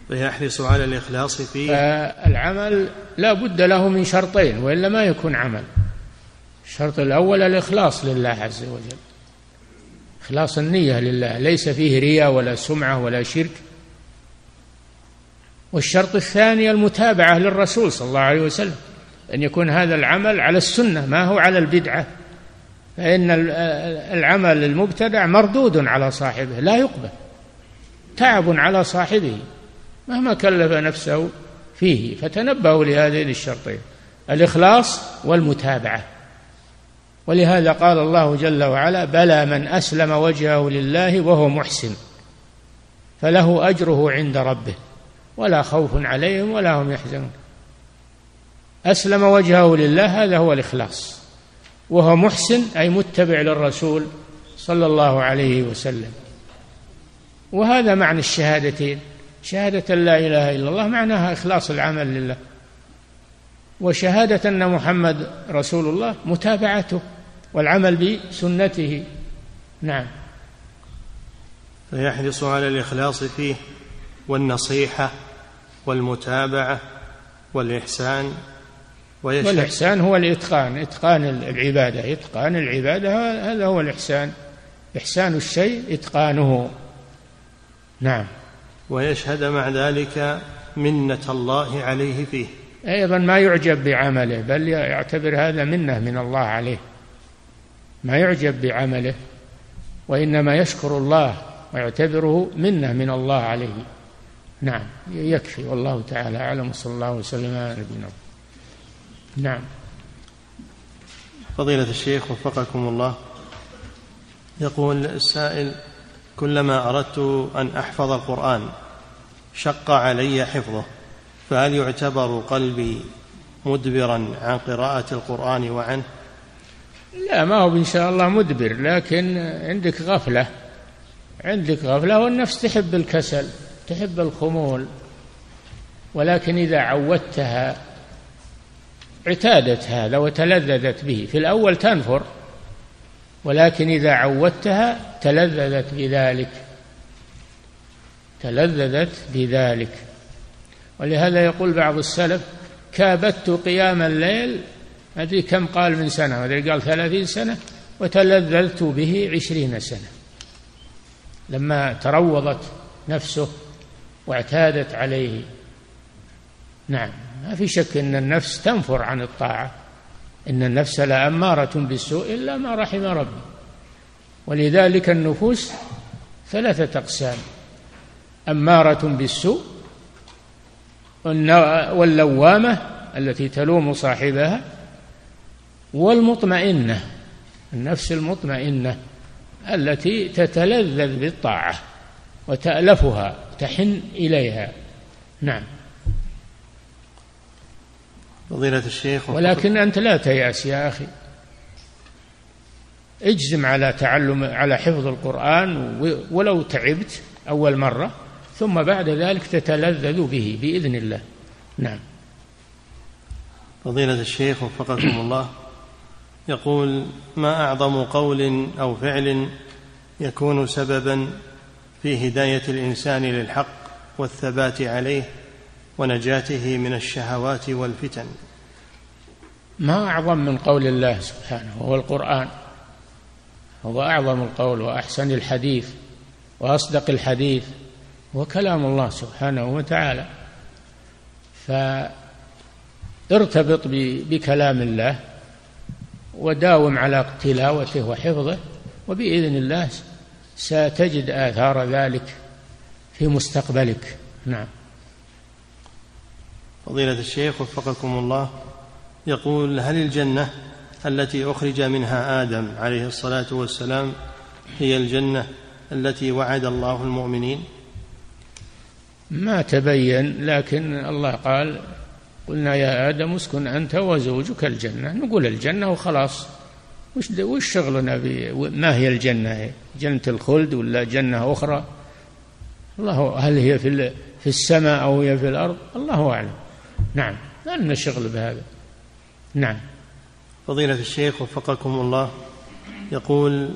Speaker 1: فيحرص على الإخلاص فيه.
Speaker 2: فالعمل لا بد له من شرطين وإلا ما يكون عمل. الشرط الأول الإخلاص لله عز وجل. إخلاص النية لله ليس فيه رياء ولا سمعة ولا شرك. والشرط الثاني المتابعة للرسول صلى الله عليه وسلم أن يكون هذا العمل على السنة ما هو على البدعة. فإن العمل المبتدع مردود على صاحبه لا يقبل. تعب على صاحبه. مهما كلف نفسه فيه فتنبهوا لهذين الشرطين الإخلاص والمتابعة. ولهذا قال الله جل وعلا بلى من أسلم وجهه لله وهو محسن فله أجره عند ربه ولا خوف عليهم ولا هم يحزنون. أسلم وجهه لله هذا هو الإخلاص. وهو محسن أي متبع للرسول صلى الله عليه وسلم. وهذا معنى الشهادتين. شهادة لا إله إلا الله معناها إخلاص العمل لله. وشهادة أن محمد رسول الله متابعته والعمل بسنته. نعم.
Speaker 1: فيحرص على الإخلاص فيه والنصيحة والمتابعة والإحسان.
Speaker 2: والإحسان هو الإتقان. إتقان العبادة. إتقان العبادة هذا هو الإحسان. إحسان الشيء إتقانه. نعم.
Speaker 1: ويشهد مع ذلك منة الله عليه فيه.
Speaker 2: أيضا ما يعجب بعمله بل يعتبر هذا منة من الله عليه. ما يعجب بعمله وإنما يشكر الله ويعتبره منة من الله عليه. نعم يكفي. والله تعالى أعلم صلى الله وسلم على نبينا نعم.
Speaker 1: فضيلة الشيخ وفقكم الله. يقول السائل كلما أردت أن أحفظ القرآن شق علي حفظه فهل يعتبر قلبي مدبرا عن قراءة القرآن وعنه؟
Speaker 2: لا ما هو إن شاء الله مدبر لكن عندك غفلة عندك غفلة والنفس تحب الكسل تحب الخمول ولكن إذا عودتها اعتادت هذا وتلذذت به في الأول تنفر ولكن إذا عودتها تلذذت بذلك. تلذذت بذلك. ولهذا يقول بعض السلف كابدت قيام الليل ما أدري كم قال من سنة ما أدري قال ثلاثين سنة وتلذذت به عشرين سنة. لما تروضت نفسه واعتادت عليه. نعم ما في شك إن النفس تنفر عن الطاعة. إن النفس لأمارة بالسوء إلا ما رحم ربي. ولذلك النفوس ثلاثة أقسام. أمارة بالسوء واللوامة التي تلوم صاحبها والمطمئنة النفس المطمئنة التي تتلذذ بالطاعة وتألفها تحن إليها. نعم.
Speaker 1: فضيلة الشيخ
Speaker 2: ولكن أنت لا تيأس يا أخي. اجزم على تعلم على حفظ القرآن ولو تعبت أول مرة ثم بعد ذلك تتلذذ به بإذن الله. نعم.
Speaker 1: فضيلة الشيخ وفقكم الله. يقول ما أعظم قول أو فعل يكون سببا في هداية الإنسان للحق والثبات عليه؟ ونجاته من الشهوات والفتن.
Speaker 2: ما أعظم من قول الله سبحانه وهو القرآن. هو أعظم القول وأحسن الحديث وأصدق الحديث هو كلام الله سبحانه وتعالى. فارتبط بكلام الله وداوم على تلاوته وحفظه وبإذن الله ستجد آثار ذلك في مستقبلك. نعم.
Speaker 1: فضيلة الشيخ وفقكم الله يقول هل الجنة التي أخرج منها آدم عليه الصلاة والسلام هي الجنة التي وعد الله المؤمنين؟
Speaker 2: ما تبين لكن الله قال قلنا يا آدم اسكن أنت وزوجك الجنة. نقول الجنة وخلاص. وش وش شغلنا ما هي الجنة؟ جنة الخلد ولا جنة أخرى؟ الله هل هي في في السماء أو هي في الأرض؟ الله أعلم. نعم. ما لنا شغل بهذا. نعم.
Speaker 1: فضيلة الشيخ وفقكم الله يقول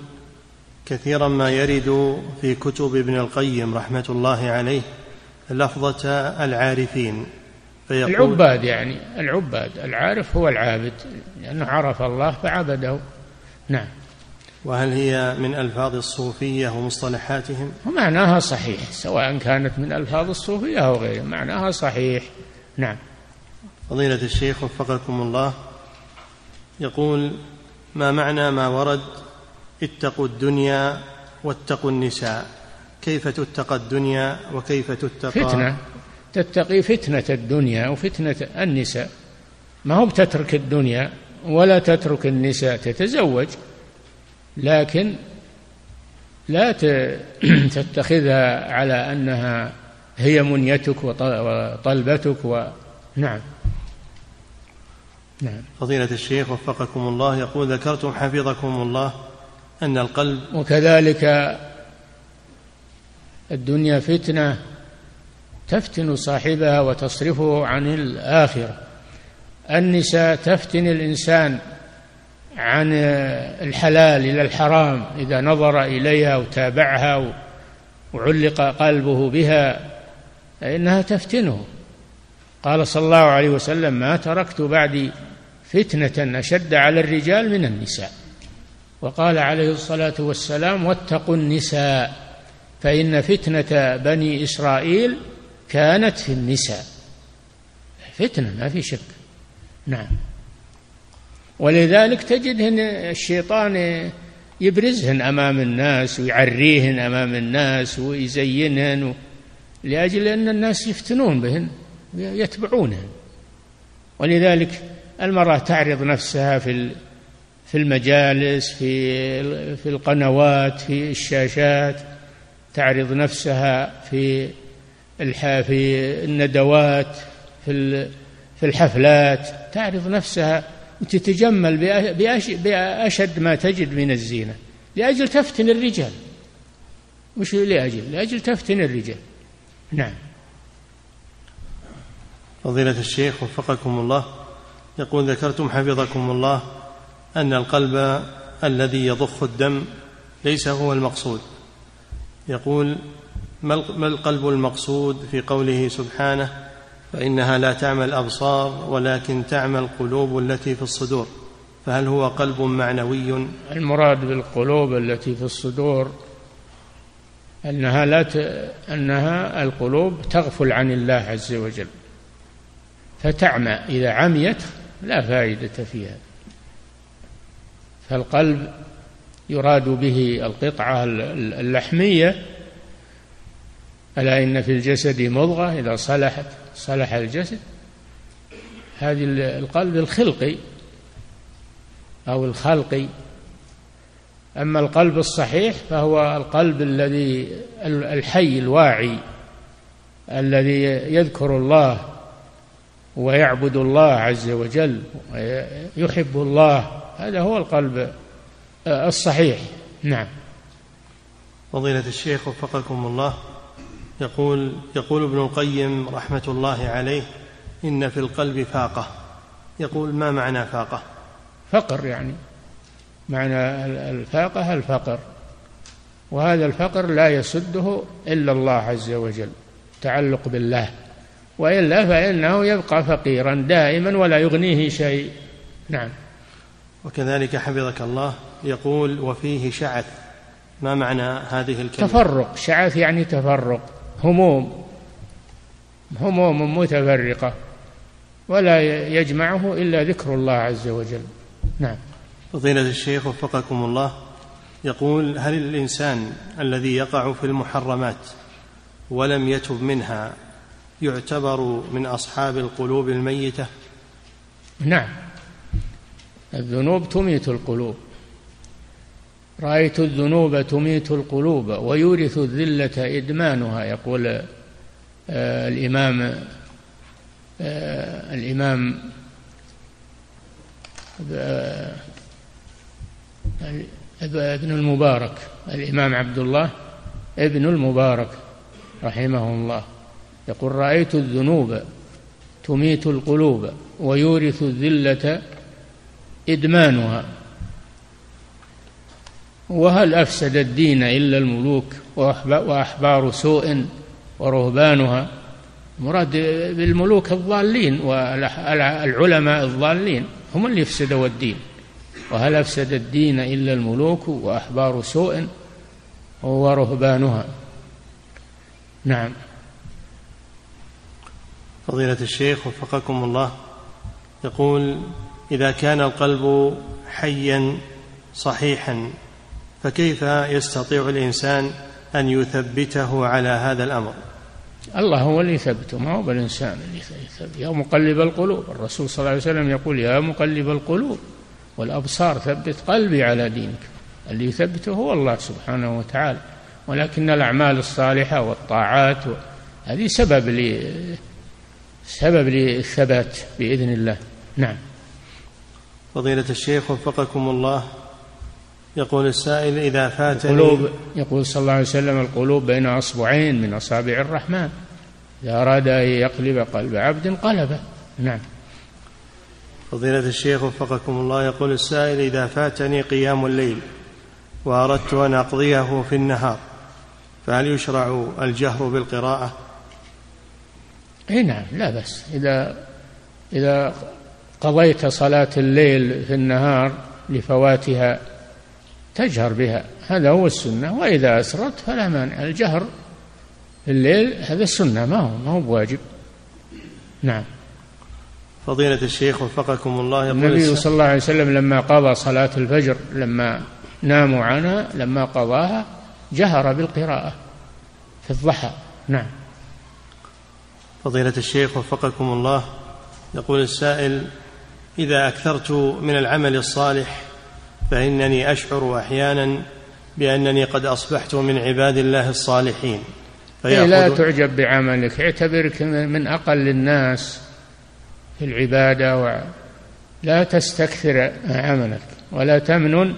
Speaker 1: كثيرا ما يرد في كتب ابن القيم رحمة الله عليه لفظة العارفين
Speaker 2: فيقول العباد يعني العباد العارف هو العابد لأنه عرف الله فعبده. نعم.
Speaker 1: وهل هي من ألفاظ الصوفية ومصطلحاتهم؟
Speaker 2: معناها صحيح سواء كانت من ألفاظ الصوفية أو غيرها معناها صحيح. نعم.
Speaker 1: فضيلة الشيخ وفقكم الله. يقول ما معنى ما ورد؟ اتقوا الدنيا واتقوا النساء. كيف تتقى الدنيا وكيف تتقى؟
Speaker 2: فتنة. تتقي فتنة الدنيا وفتنة النساء. ما هو بتترك الدنيا ولا تترك النساء تتزوج. لكن لا تتخذها على أنها هي منيتك وطلبتك و نعم.
Speaker 1: نعم. فضيلة الشيخ وفقكم الله يقول ذكرتم حفظكم الله أن القلب
Speaker 2: وكذلك الدنيا فتنة تفتن صاحبها وتصرفه عن الآخرة. النساء تفتن الإنسان عن الحلال إلى الحرام إذا نظر إليها وتابعها وعلق قلبه بها فإنها تفتنه. قال صلى الله عليه وسلم ما تركت بعدي فتنة أشد على الرجال من النساء. وقال عليه الصلاة والسلام واتقوا النساء فإن فتنة بني إسرائيل كانت في النساء. فتنة ما في شك. نعم. ولذلك تجدهن الشيطان يبرزهن أمام الناس ويعريهن أمام الناس ويزينهن لأجل أن الناس يفتنون بهن يتبعونهن. ولذلك المرأة تعرض نفسها في في المجالس في في القنوات في الشاشات تعرض نفسها في في الندوات في في الحفلات تعرض نفسها وتتجمل بأشد ما تجد من الزينة لأجل تفتن الرجال. مش لأجل لأجل تفتن الرجال. نعم.
Speaker 1: فضيلة الشيخ وفقكم الله. يقول ذكرتم حفظكم الله أن القلب الذي يضخ الدم ليس هو المقصود. يقول ما القلب المقصود في قوله سبحانه فإنها لا تعمى الأبصار ولكن تعمى القلوب التي في الصدور. فهل هو قلب معنوي؟
Speaker 2: المراد بالقلوب التي في الصدور أنها لا ت... أنها القلوب تغفل عن الله عز وجل فتعمى. إذا عميت لا فائدة فيها. فالقلب يراد به القطعة اللحمية. ألا إن في الجسد مضغة إذا صلحت صلح الجسد. هذه القلب الخلقي أو الخلقي. أما القلب الصحيح فهو القلب الذي الحي الواعي الذي يذكر الله ويعبد الله عز وجل ويحب الله. هذا هو القلب الصحيح. نعم.
Speaker 1: فضيلة الشيخ وفقكم الله يقول يقول ابن القيم رحمة الله عليه إن في القلب فاقة. يقول ما معنى فاقة؟
Speaker 2: فقر يعني. معنى الفاقة الفقر. وهذا الفقر لا يسده إلا الله عز وجل تعلق بالله. وإلا فإنه يبقى فقيرا دائما ولا يغنيه شيء. نعم.
Speaker 1: وكذلك حفظك الله يقول وفيه شعث. ما معنى هذه الكلمة؟
Speaker 2: تفرق. شعث يعني تفرق. هموم. هموم متفرقة. ولا يجمعه إلا ذكر الله عز وجل. نعم.
Speaker 1: فضيلة الشيخ وفقكم الله يقول هل الإنسان الذي يقع في المحرمات ولم يتب منها يعتبر من أصحاب القلوب الميتة؟
Speaker 2: نعم. الذنوب تميت القلوب. رأيت الذنوب تميت القلوب ويورث الذلة إدمانها يقول آه الإمام آه الإمام آه ابن المبارك الإمام عبد الله ابن المبارك رحمه الله. يقول رأيت الذنوب تميت القلوب ويورث الذلة إدمانها. وهل أفسد الدين إلا الملوك وأحبار سوء ورهبانها؟ مراد بالملوك الضالين والعلماء الضالين هم اللي يفسدوا الدين. وهل أفسد الدين إلا الملوك وأحبار سوء ورهبانها؟ نعم.
Speaker 1: فضيلة الشيخ وفقكم الله. يقول إذا كان القلب حيا صحيحا فكيف يستطيع الإنسان أن يثبته على هذا الأمر؟
Speaker 2: الله هو اللي يثبته ما هو بالإنسان اللي يثبت يا مقلب القلوب. الرسول صلى الله عليه وسلم يقول يا مقلب القلوب والأبصار ثبت قلبي على دينك. اللي يثبته هو الله سبحانه وتعالى. ولكن الأعمال الصالحة والطاعات هذه سبب سبب للثبات بإذن الله. نعم.
Speaker 1: فضيلة الشيخ وفقكم الله. يقول السائل إذا فاتني
Speaker 2: القلوب يقول صلى الله عليه وسلم القلوب بين أصبعين من أصابع الرحمن. إذا أراد أن يقلب قلب عبد قلبه. نعم.
Speaker 1: فضيلة الشيخ وفقكم الله. يقول السائل إذا فاتني قيام الليل وأردت أن أقضيه في النهار فهل يشرع الجهر بالقراءة؟
Speaker 2: إي نعم لا بس إذا إذا قضيت صلاة الليل في النهار لفواتها تجهر بها. هذا هو السنة. وإذا أسرت فلا مانع. الجهر في الليل هذا السنة. ما هو ما هو بواجب. نعم.
Speaker 1: فضيلة الشيخ وفقكم الله
Speaker 2: يقول النبي صلى الله عليه وسلم لما قضى صلاة الفجر لما ناموا عنها لما قضاها جهر بالقراءة في الضحى. نعم.
Speaker 1: فضيلة الشيخ وفقكم الله. يقول السائل إذا أكثرت من العمل الصالح فإنني أشعر أحيانا بأنني قد أصبحت من عباد الله الصالحين.
Speaker 2: إيه لا تعجب بعملك اعتبرك من أقل الناس في العبادة و لا تستكثر عملك ولا تمنن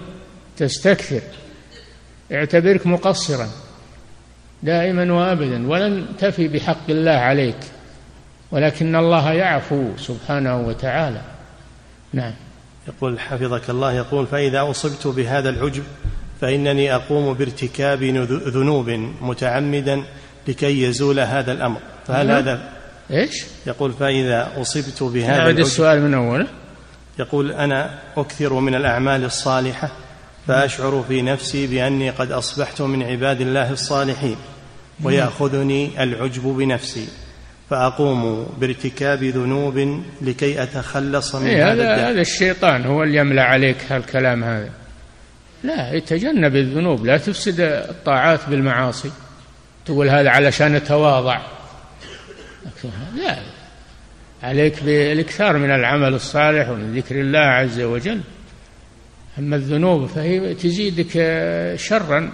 Speaker 2: تستكثر. اعتبرك مقصرا. دائما وابدا ولن تفي بحق الله عليك ولكن الله يعفو سبحانه وتعالى. نعم.
Speaker 1: يقول حفظك الله يقول فإذا أصبت بهذا العجب فإنني أقوم بارتكاب ذنوب متعمدا لكي يزول هذا الأمر. فهل نعم. هذا
Speaker 2: إيش؟
Speaker 1: يقول فإذا أصبت بهذا أعد
Speaker 2: السؤال من أوله.
Speaker 1: يقول أنا أكثر من الأعمال الصالحة فأشعر في نفسي بأني قد أصبحت من عباد الله الصالحين. ويأخذني العجب بنفسي فأقوم بارتكاب ذنوب لكي أتخلص من
Speaker 2: إيه
Speaker 1: هذا
Speaker 2: هذا, هذا الشيطان هو اللي يملأ عليك هالكلام هذا. لا يتجنب الذنوب. لا تفسد الطاعات بالمعاصي. تقول هذا علشان أتواضع. لا عليك بالإكثار من العمل الصالح ومن ذكر الله عز وجل. أما الذنوب فهي تزيدك شرا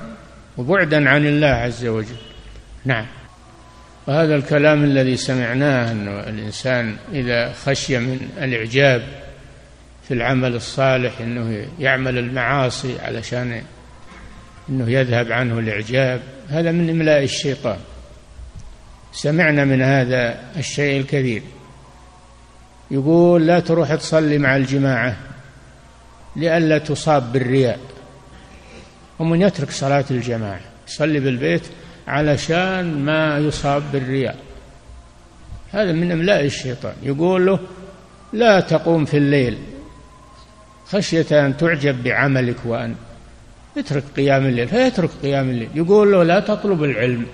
Speaker 2: وبعدا عن الله عز وجل. نعم. وهذا الكلام الذي سمعناه أن الإنسان إذا خشي من الإعجاب في العمل الصالح أنه يعمل المعاصي علشان أنه يذهب عنه الإعجاب هذا من إملاء الشيطان. سمعنا من هذا الشيء الكثير. يقول لا تروح تصلي مع الجماعة لئلا تصاب بالرياء. ومن يترك صلاة الجماعة يصلي بالبيت علشان ما يصاب بالرياء. هذا من أملاء الشيطان. يقول له لا تقوم في الليل خشية أن تعجب بعملك وأن اترك قيام الليل. فيترك قيام الليل. يقول له لا تطلب العلم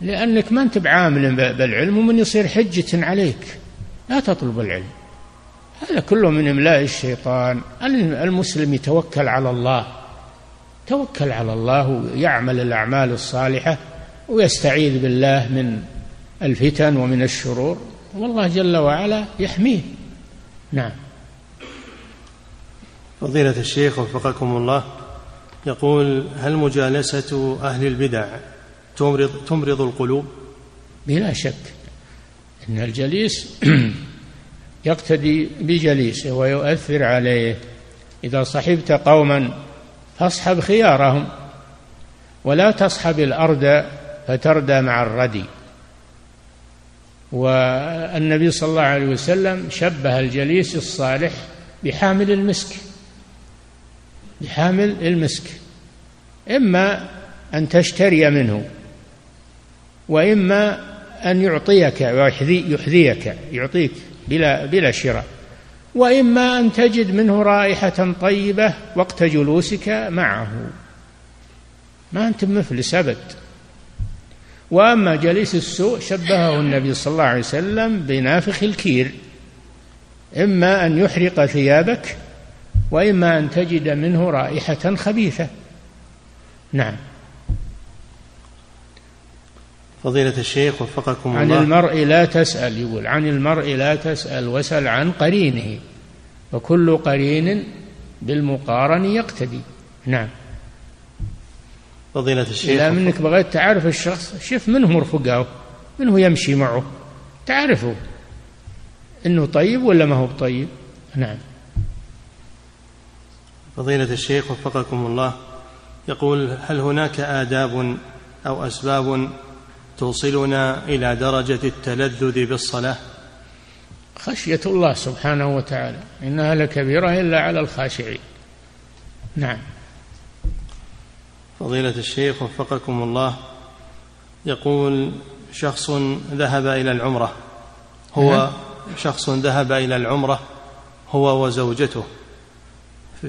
Speaker 2: لأنك ما أنت بعامل بالعلم ومن يصير حجة عليك. لا تطلب العلم. هذا كله من إملاء الشيطان. المسلم يتوكل على الله. توكل على الله ويعمل الأعمال الصالحة ويستعيذ بالله من الفتن ومن الشرور. والله جل وعلا يحميه. نعم.
Speaker 1: فضيلة الشيخ وفقكم الله يقول هل مجالسة أهل البدع تمرض, تمرض القلوب؟
Speaker 2: بلا شك إن الجليس يقتدي بجليسه ويؤثر عليه. إذا صحبت قوما فاصحب خيارهم ولا تصحب الأرض فتردى مع الردي. والنبي صلى الله عليه وسلم شبه الجليس الصالح بحامل المسك بحامل المسك. إما أن تشتري منه وإما أن يعطيك ويحذيك يعطيك بلا بلا شراء. وإما أن تجد منه رائحة طيبة وقت جلوسك معه. ما أنت مفلس أبد. وأما جليس السوء شبهه النبي صلى الله عليه وسلم بنافخ الكير. إما أن يحرق ثيابك وإما أن تجد منه رائحة خبيثة. نعم.
Speaker 1: فضيلة الشيخ وفقكم
Speaker 2: عن
Speaker 1: الله.
Speaker 2: عن المرء لا تسأل يقول عن المرء لا تسأل وسل عن قرينه. وكل قرين بالمقارن يقتدي. نعم.
Speaker 1: فضيلة الشيخ
Speaker 2: إذا منك بغيت تعرف الشخص شوف منه مرفقه منه يمشي معه. تعرفه. إنه طيب ولا ما هو طيب؟ نعم.
Speaker 1: فضيلة الشيخ وفقكم الله. يقول هل هناك آداب أو أسباب توصلنا إلى درجة التلذذ بالصلاة؟
Speaker 2: خشية الله سبحانه وتعالى إنها لكبيرة إلا على الخاشعين. نعم.
Speaker 1: فضيلة الشيخ وفقكم الله يقول شخص ذهب إلى العمرة هو نعم. شخص ذهب إلى العمرة هو وزوجته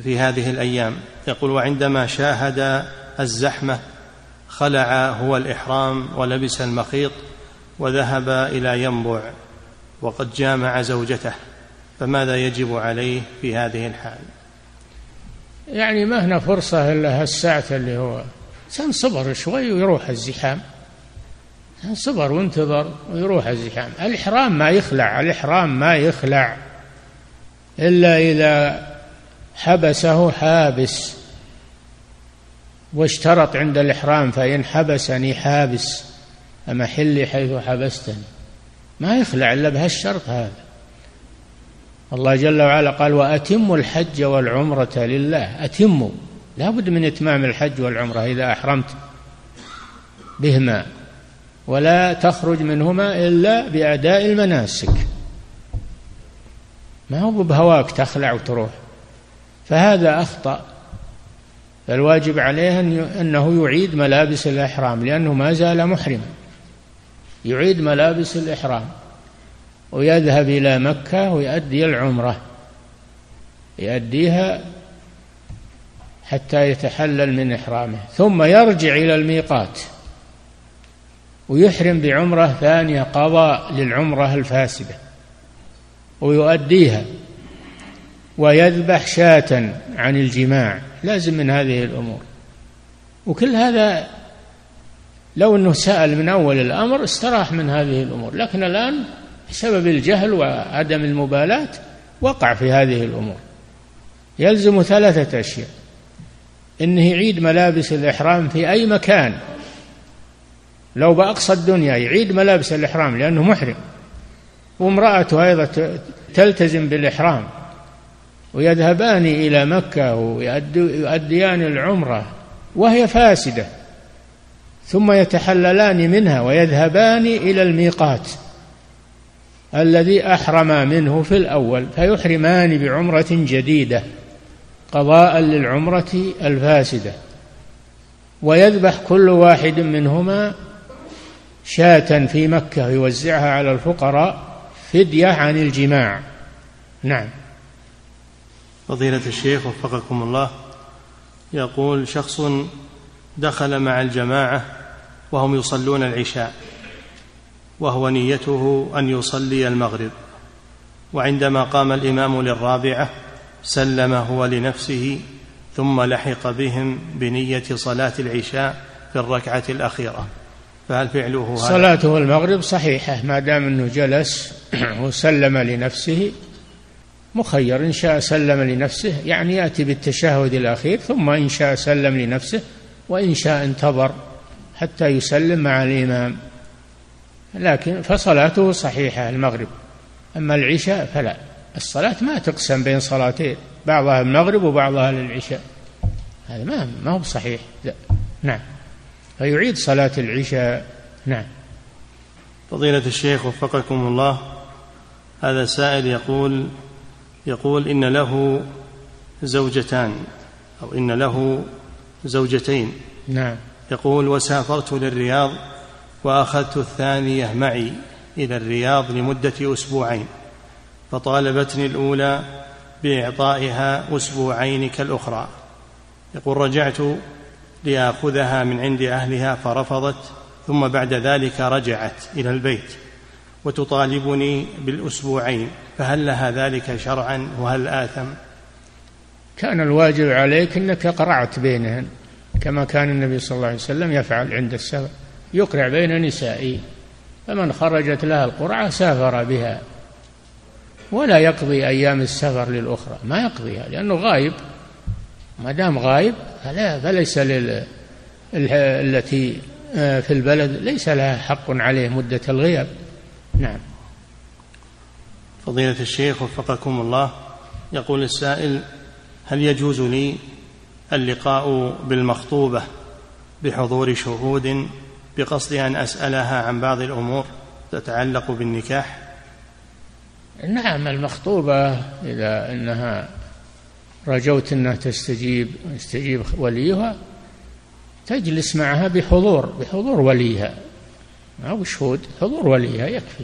Speaker 1: في هذه الأيام يقول وعندما شاهد الزحمة خلع هو الإحرام ولبس المخيط وذهب إلى ينبع وقد جامع زوجته فماذا يجب عليه في هذه الحال؟
Speaker 2: يعني ما هنا فرصة إلا هالساعة اللي هو إنسان صبر شوي ويروح الزحام. صبر وانتظر ويروح الزحام. الإحرام ما يخلع الإحرام ما يخلع إلا إذا حبسه حابس. واشترط عند الإحرام فإن حبسني حابس أمحلي حيث حبستني. ما يخلع إلا بهالشرط هذا. الله جل وعلا قال وأتموا الحج والعمرة لله. أتموا. لا بد من إتمام الحج والعمرة إذا أحرمت بهما. ولا تخرج منهما إلا بأداء المناسك. ما هو بهواك تخلع وتروح. فهذا أخطأ. فالواجب عليه أنه يعيد ملابس الإحرام لأنه ما زال محرما يعيد ملابس الإحرام ويذهب إلى مكة ويؤدي العمرة. يؤديها حتى يتحلل من إحرامه ثم يرجع إلى الميقات ويحرم بعمرة ثانية قضاء للعمرة الفاسدة ويؤديها. ويذبح شاة عن الجماع. لازم من هذه الأمور. وكل هذا لو أنه سأل من أول الأمر استراح من هذه الأمور. لكن الآن بسبب الجهل وعدم المبالاة وقع في هذه الأمور. يلزم ثلاثة أشياء. إنه يعيد ملابس الإحرام في أي مكان. لو بأقصى الدنيا يعيد ملابس الإحرام لأنه محرم. وامرأته أيضا تلتزم بالإحرام. ويذهبان إلى مكة ويؤديان العمرة وهي فاسدة. ثم يتحللان منها ويذهبان إلى الميقات الذي أحرما منه في الأول فيحرمان بعمرة جديدة قضاء للعمرة الفاسدة. ويذبح كل واحد منهما شاة في مكة يوزعها على الفقراء فدية عن الجماع. نعم.
Speaker 1: فضيلة الشيخ وفقكم الله يقول شخص دخل مع الجماعة وهم يصلون العشاء وهو نيته أن يصلي المغرب وعندما قام الإمام للرابعة سلم هو لنفسه ثم لحق بهم بنية صلاة العشاء في الركعة الأخيرة. فهل فعله
Speaker 2: هذا؟ صلاته المغرب صحيحة ما دام أنه جلس وسلم لنفسه مخير. إن شاء سلم لنفسه يعني يأتي بالتشهد الأخير ثم إن شاء سلم لنفسه وإن شاء انتظر حتى يسلم مع الإمام. لكن فصلاته صحيحة المغرب. أما العشاء فلا. الصلاة ما تقسم بين صلاتين بعضها المغرب وبعضها للعشاء. هذا ما ما هو صحيح. لا. نعم. فيعيد صلاة العشاء. نعم.
Speaker 1: فضيلة الشيخ وفقكم الله هذا سائل يقول يقول إن له زوجتان أو إن له زوجتين.
Speaker 2: نعم.
Speaker 1: يقول وسافرت للرياض وأخذت الثانية معي إلى الرياض لمدة أسبوعين فطالبتني الأولى بإعطائها أسبوعين كالأخرى. يقول رجعت لآخذها من عند أهلها فرفضت ثم بعد ذلك رجعت إلى البيت. وتطالبني بالأسبوعين فهل لها ذلك شرعا؟ وهل آثم؟
Speaker 2: كان الواجب عليك أنك قرعت بينهن كما كان النبي صلى الله عليه وسلم يفعل عند السفر يقرع بين نسائه فمن خرجت لها القرعة سافر بها ولا يقضي أيام السفر للأخرى ما يقضيها لأنه غايب ما دام غايب فلا فليس لل التي آه، في البلد ليس لها حق عليه مدة الغياب. نعم.
Speaker 1: فضيلة الشيخ وفقكم الله يقول السائل هل يجوز لي اللقاء بالمخطوبة بحضور شهود بقصد أن أسألها عن بعض الأمور تتعلق بالنكاح؟
Speaker 2: نعم المخطوبة إذا أنها رجوت أنها تستجيب يستجيب وليها تجلس معها بحضور بحضور وليها. أو شهود حضور وليها يكفي.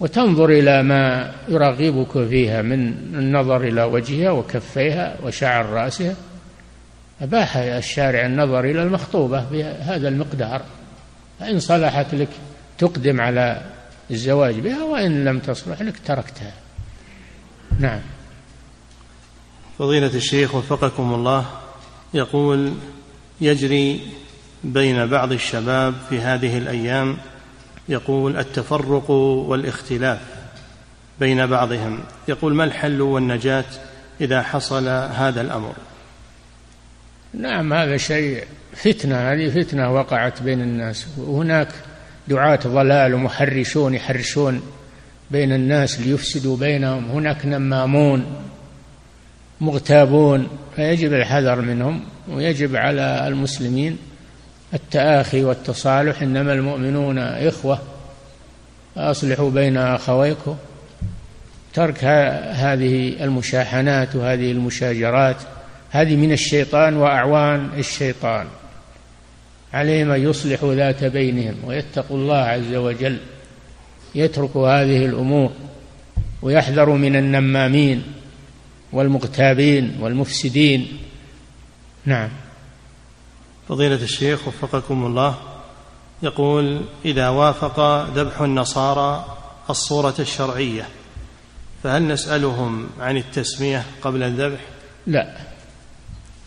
Speaker 2: وتنظر إلى ما يرغبك فيها من النظر إلى وجهها وكفيها وشعر رأسها. أباح الشارع النظر إلى المخطوبة بهذا المقدار. فإن صلحت لك تقدم على الزواج بها وإن لم تصلح لك تركتها. نعم.
Speaker 1: فضيلة الشيخ وفقكم الله يقول يجري بين بعض الشباب في هذه الأيام يقول التفرق والاختلاف بين بعضهم. يقول ما الحل والنجاة إذا حصل هذا الأمر؟
Speaker 2: نعم هذا شيء فتنة هذه فتنة وقعت بين الناس. وهناك دعاة ضلال ومحرشون يحرشون بين الناس ليفسدوا بينهم. هناك نمامون مغتابون فيجب الحذر منهم ويجب على المسلمين التآخي والتصالح إنما المؤمنون إخوة. فأصلحوا بين أخويكم. ترك هذه المشاحنات وهذه المشاجرات. هذه من الشيطان وأعوان الشيطان. عليهم أن يصلحوا ذات بينهم ويتقوا الله عز وجل. يتركوا هذه الأمور ويحذروا من النمامين والمغتابين والمفسدين. نعم.
Speaker 1: فضيلة الشيخ وفقكم الله يقول إذا وافق ذبح النصارى الصورة الشرعية فهل نسألهم عن التسمية قبل الذبح؟
Speaker 2: لا.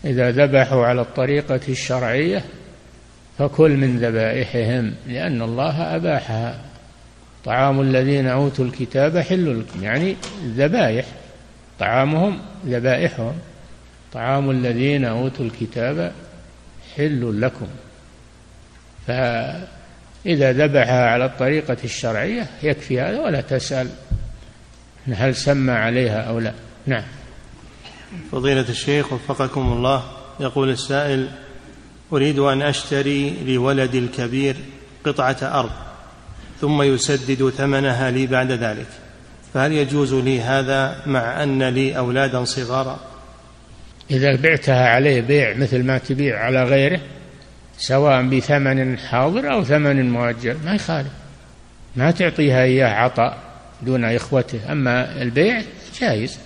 Speaker 2: إذا ذبحوا على الطريقة الشرعية فكل من ذبائحهم لأن الله أباحها. طعام الذين أوتوا الكتاب حل لكم يعني الذبائح طعامهم ذبائحهم. طعام الذين أوتوا الكتاب حل لكم. فإذا ذبحها على الطريقة الشرعية يكفي هذا ولا تسأل هل سمى عليها أو لا. نعم.
Speaker 1: فضيلة الشيخ وفقكم الله يقول السائل أريد أن أشتري لولدي الكبير قطعة أرض ثم يسدد ثمنها لي بعد ذلك فهل يجوز لي هذا مع أن لي أولادا صغارا؟
Speaker 2: إذا بعتها عليه بيع مثل ما تبيع على غيره سواء بثمن حاضر أو ثمن مؤجل ما يخالف. ما تعطيها إياه عطاء دون إخوته أما البيع جائز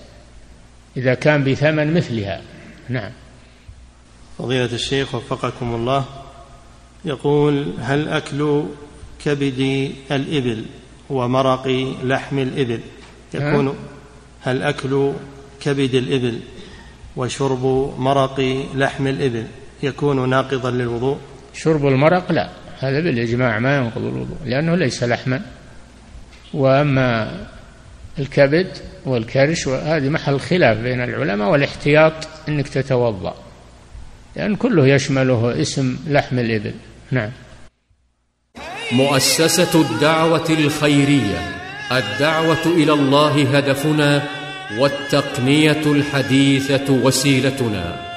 Speaker 2: إذا كان بثمن مثلها نعم.
Speaker 1: فضيلة الشيخ وفقكم الله يقول هل أكل كبد الإبل ومرق لحم الإبل؟ يكون هل أكل كبد الإبل وشرب مرق لحم الإبل يكون ناقضا للوضوء.
Speaker 2: شرب المرق لا هذا بالإجماع ما ينقض الوضوء لأنه ليس لحما. وأما الكبد والكرش هذه محل خلاف بين العلماء والاحتياط أنك تتوضأ لأن كله يشمله اسم لحم الإبل. نعم.
Speaker 3: مؤسسة الدعوة الخيرية الدعوة إلى الله هدفنا والتقنية الحديثة وسيلتنا.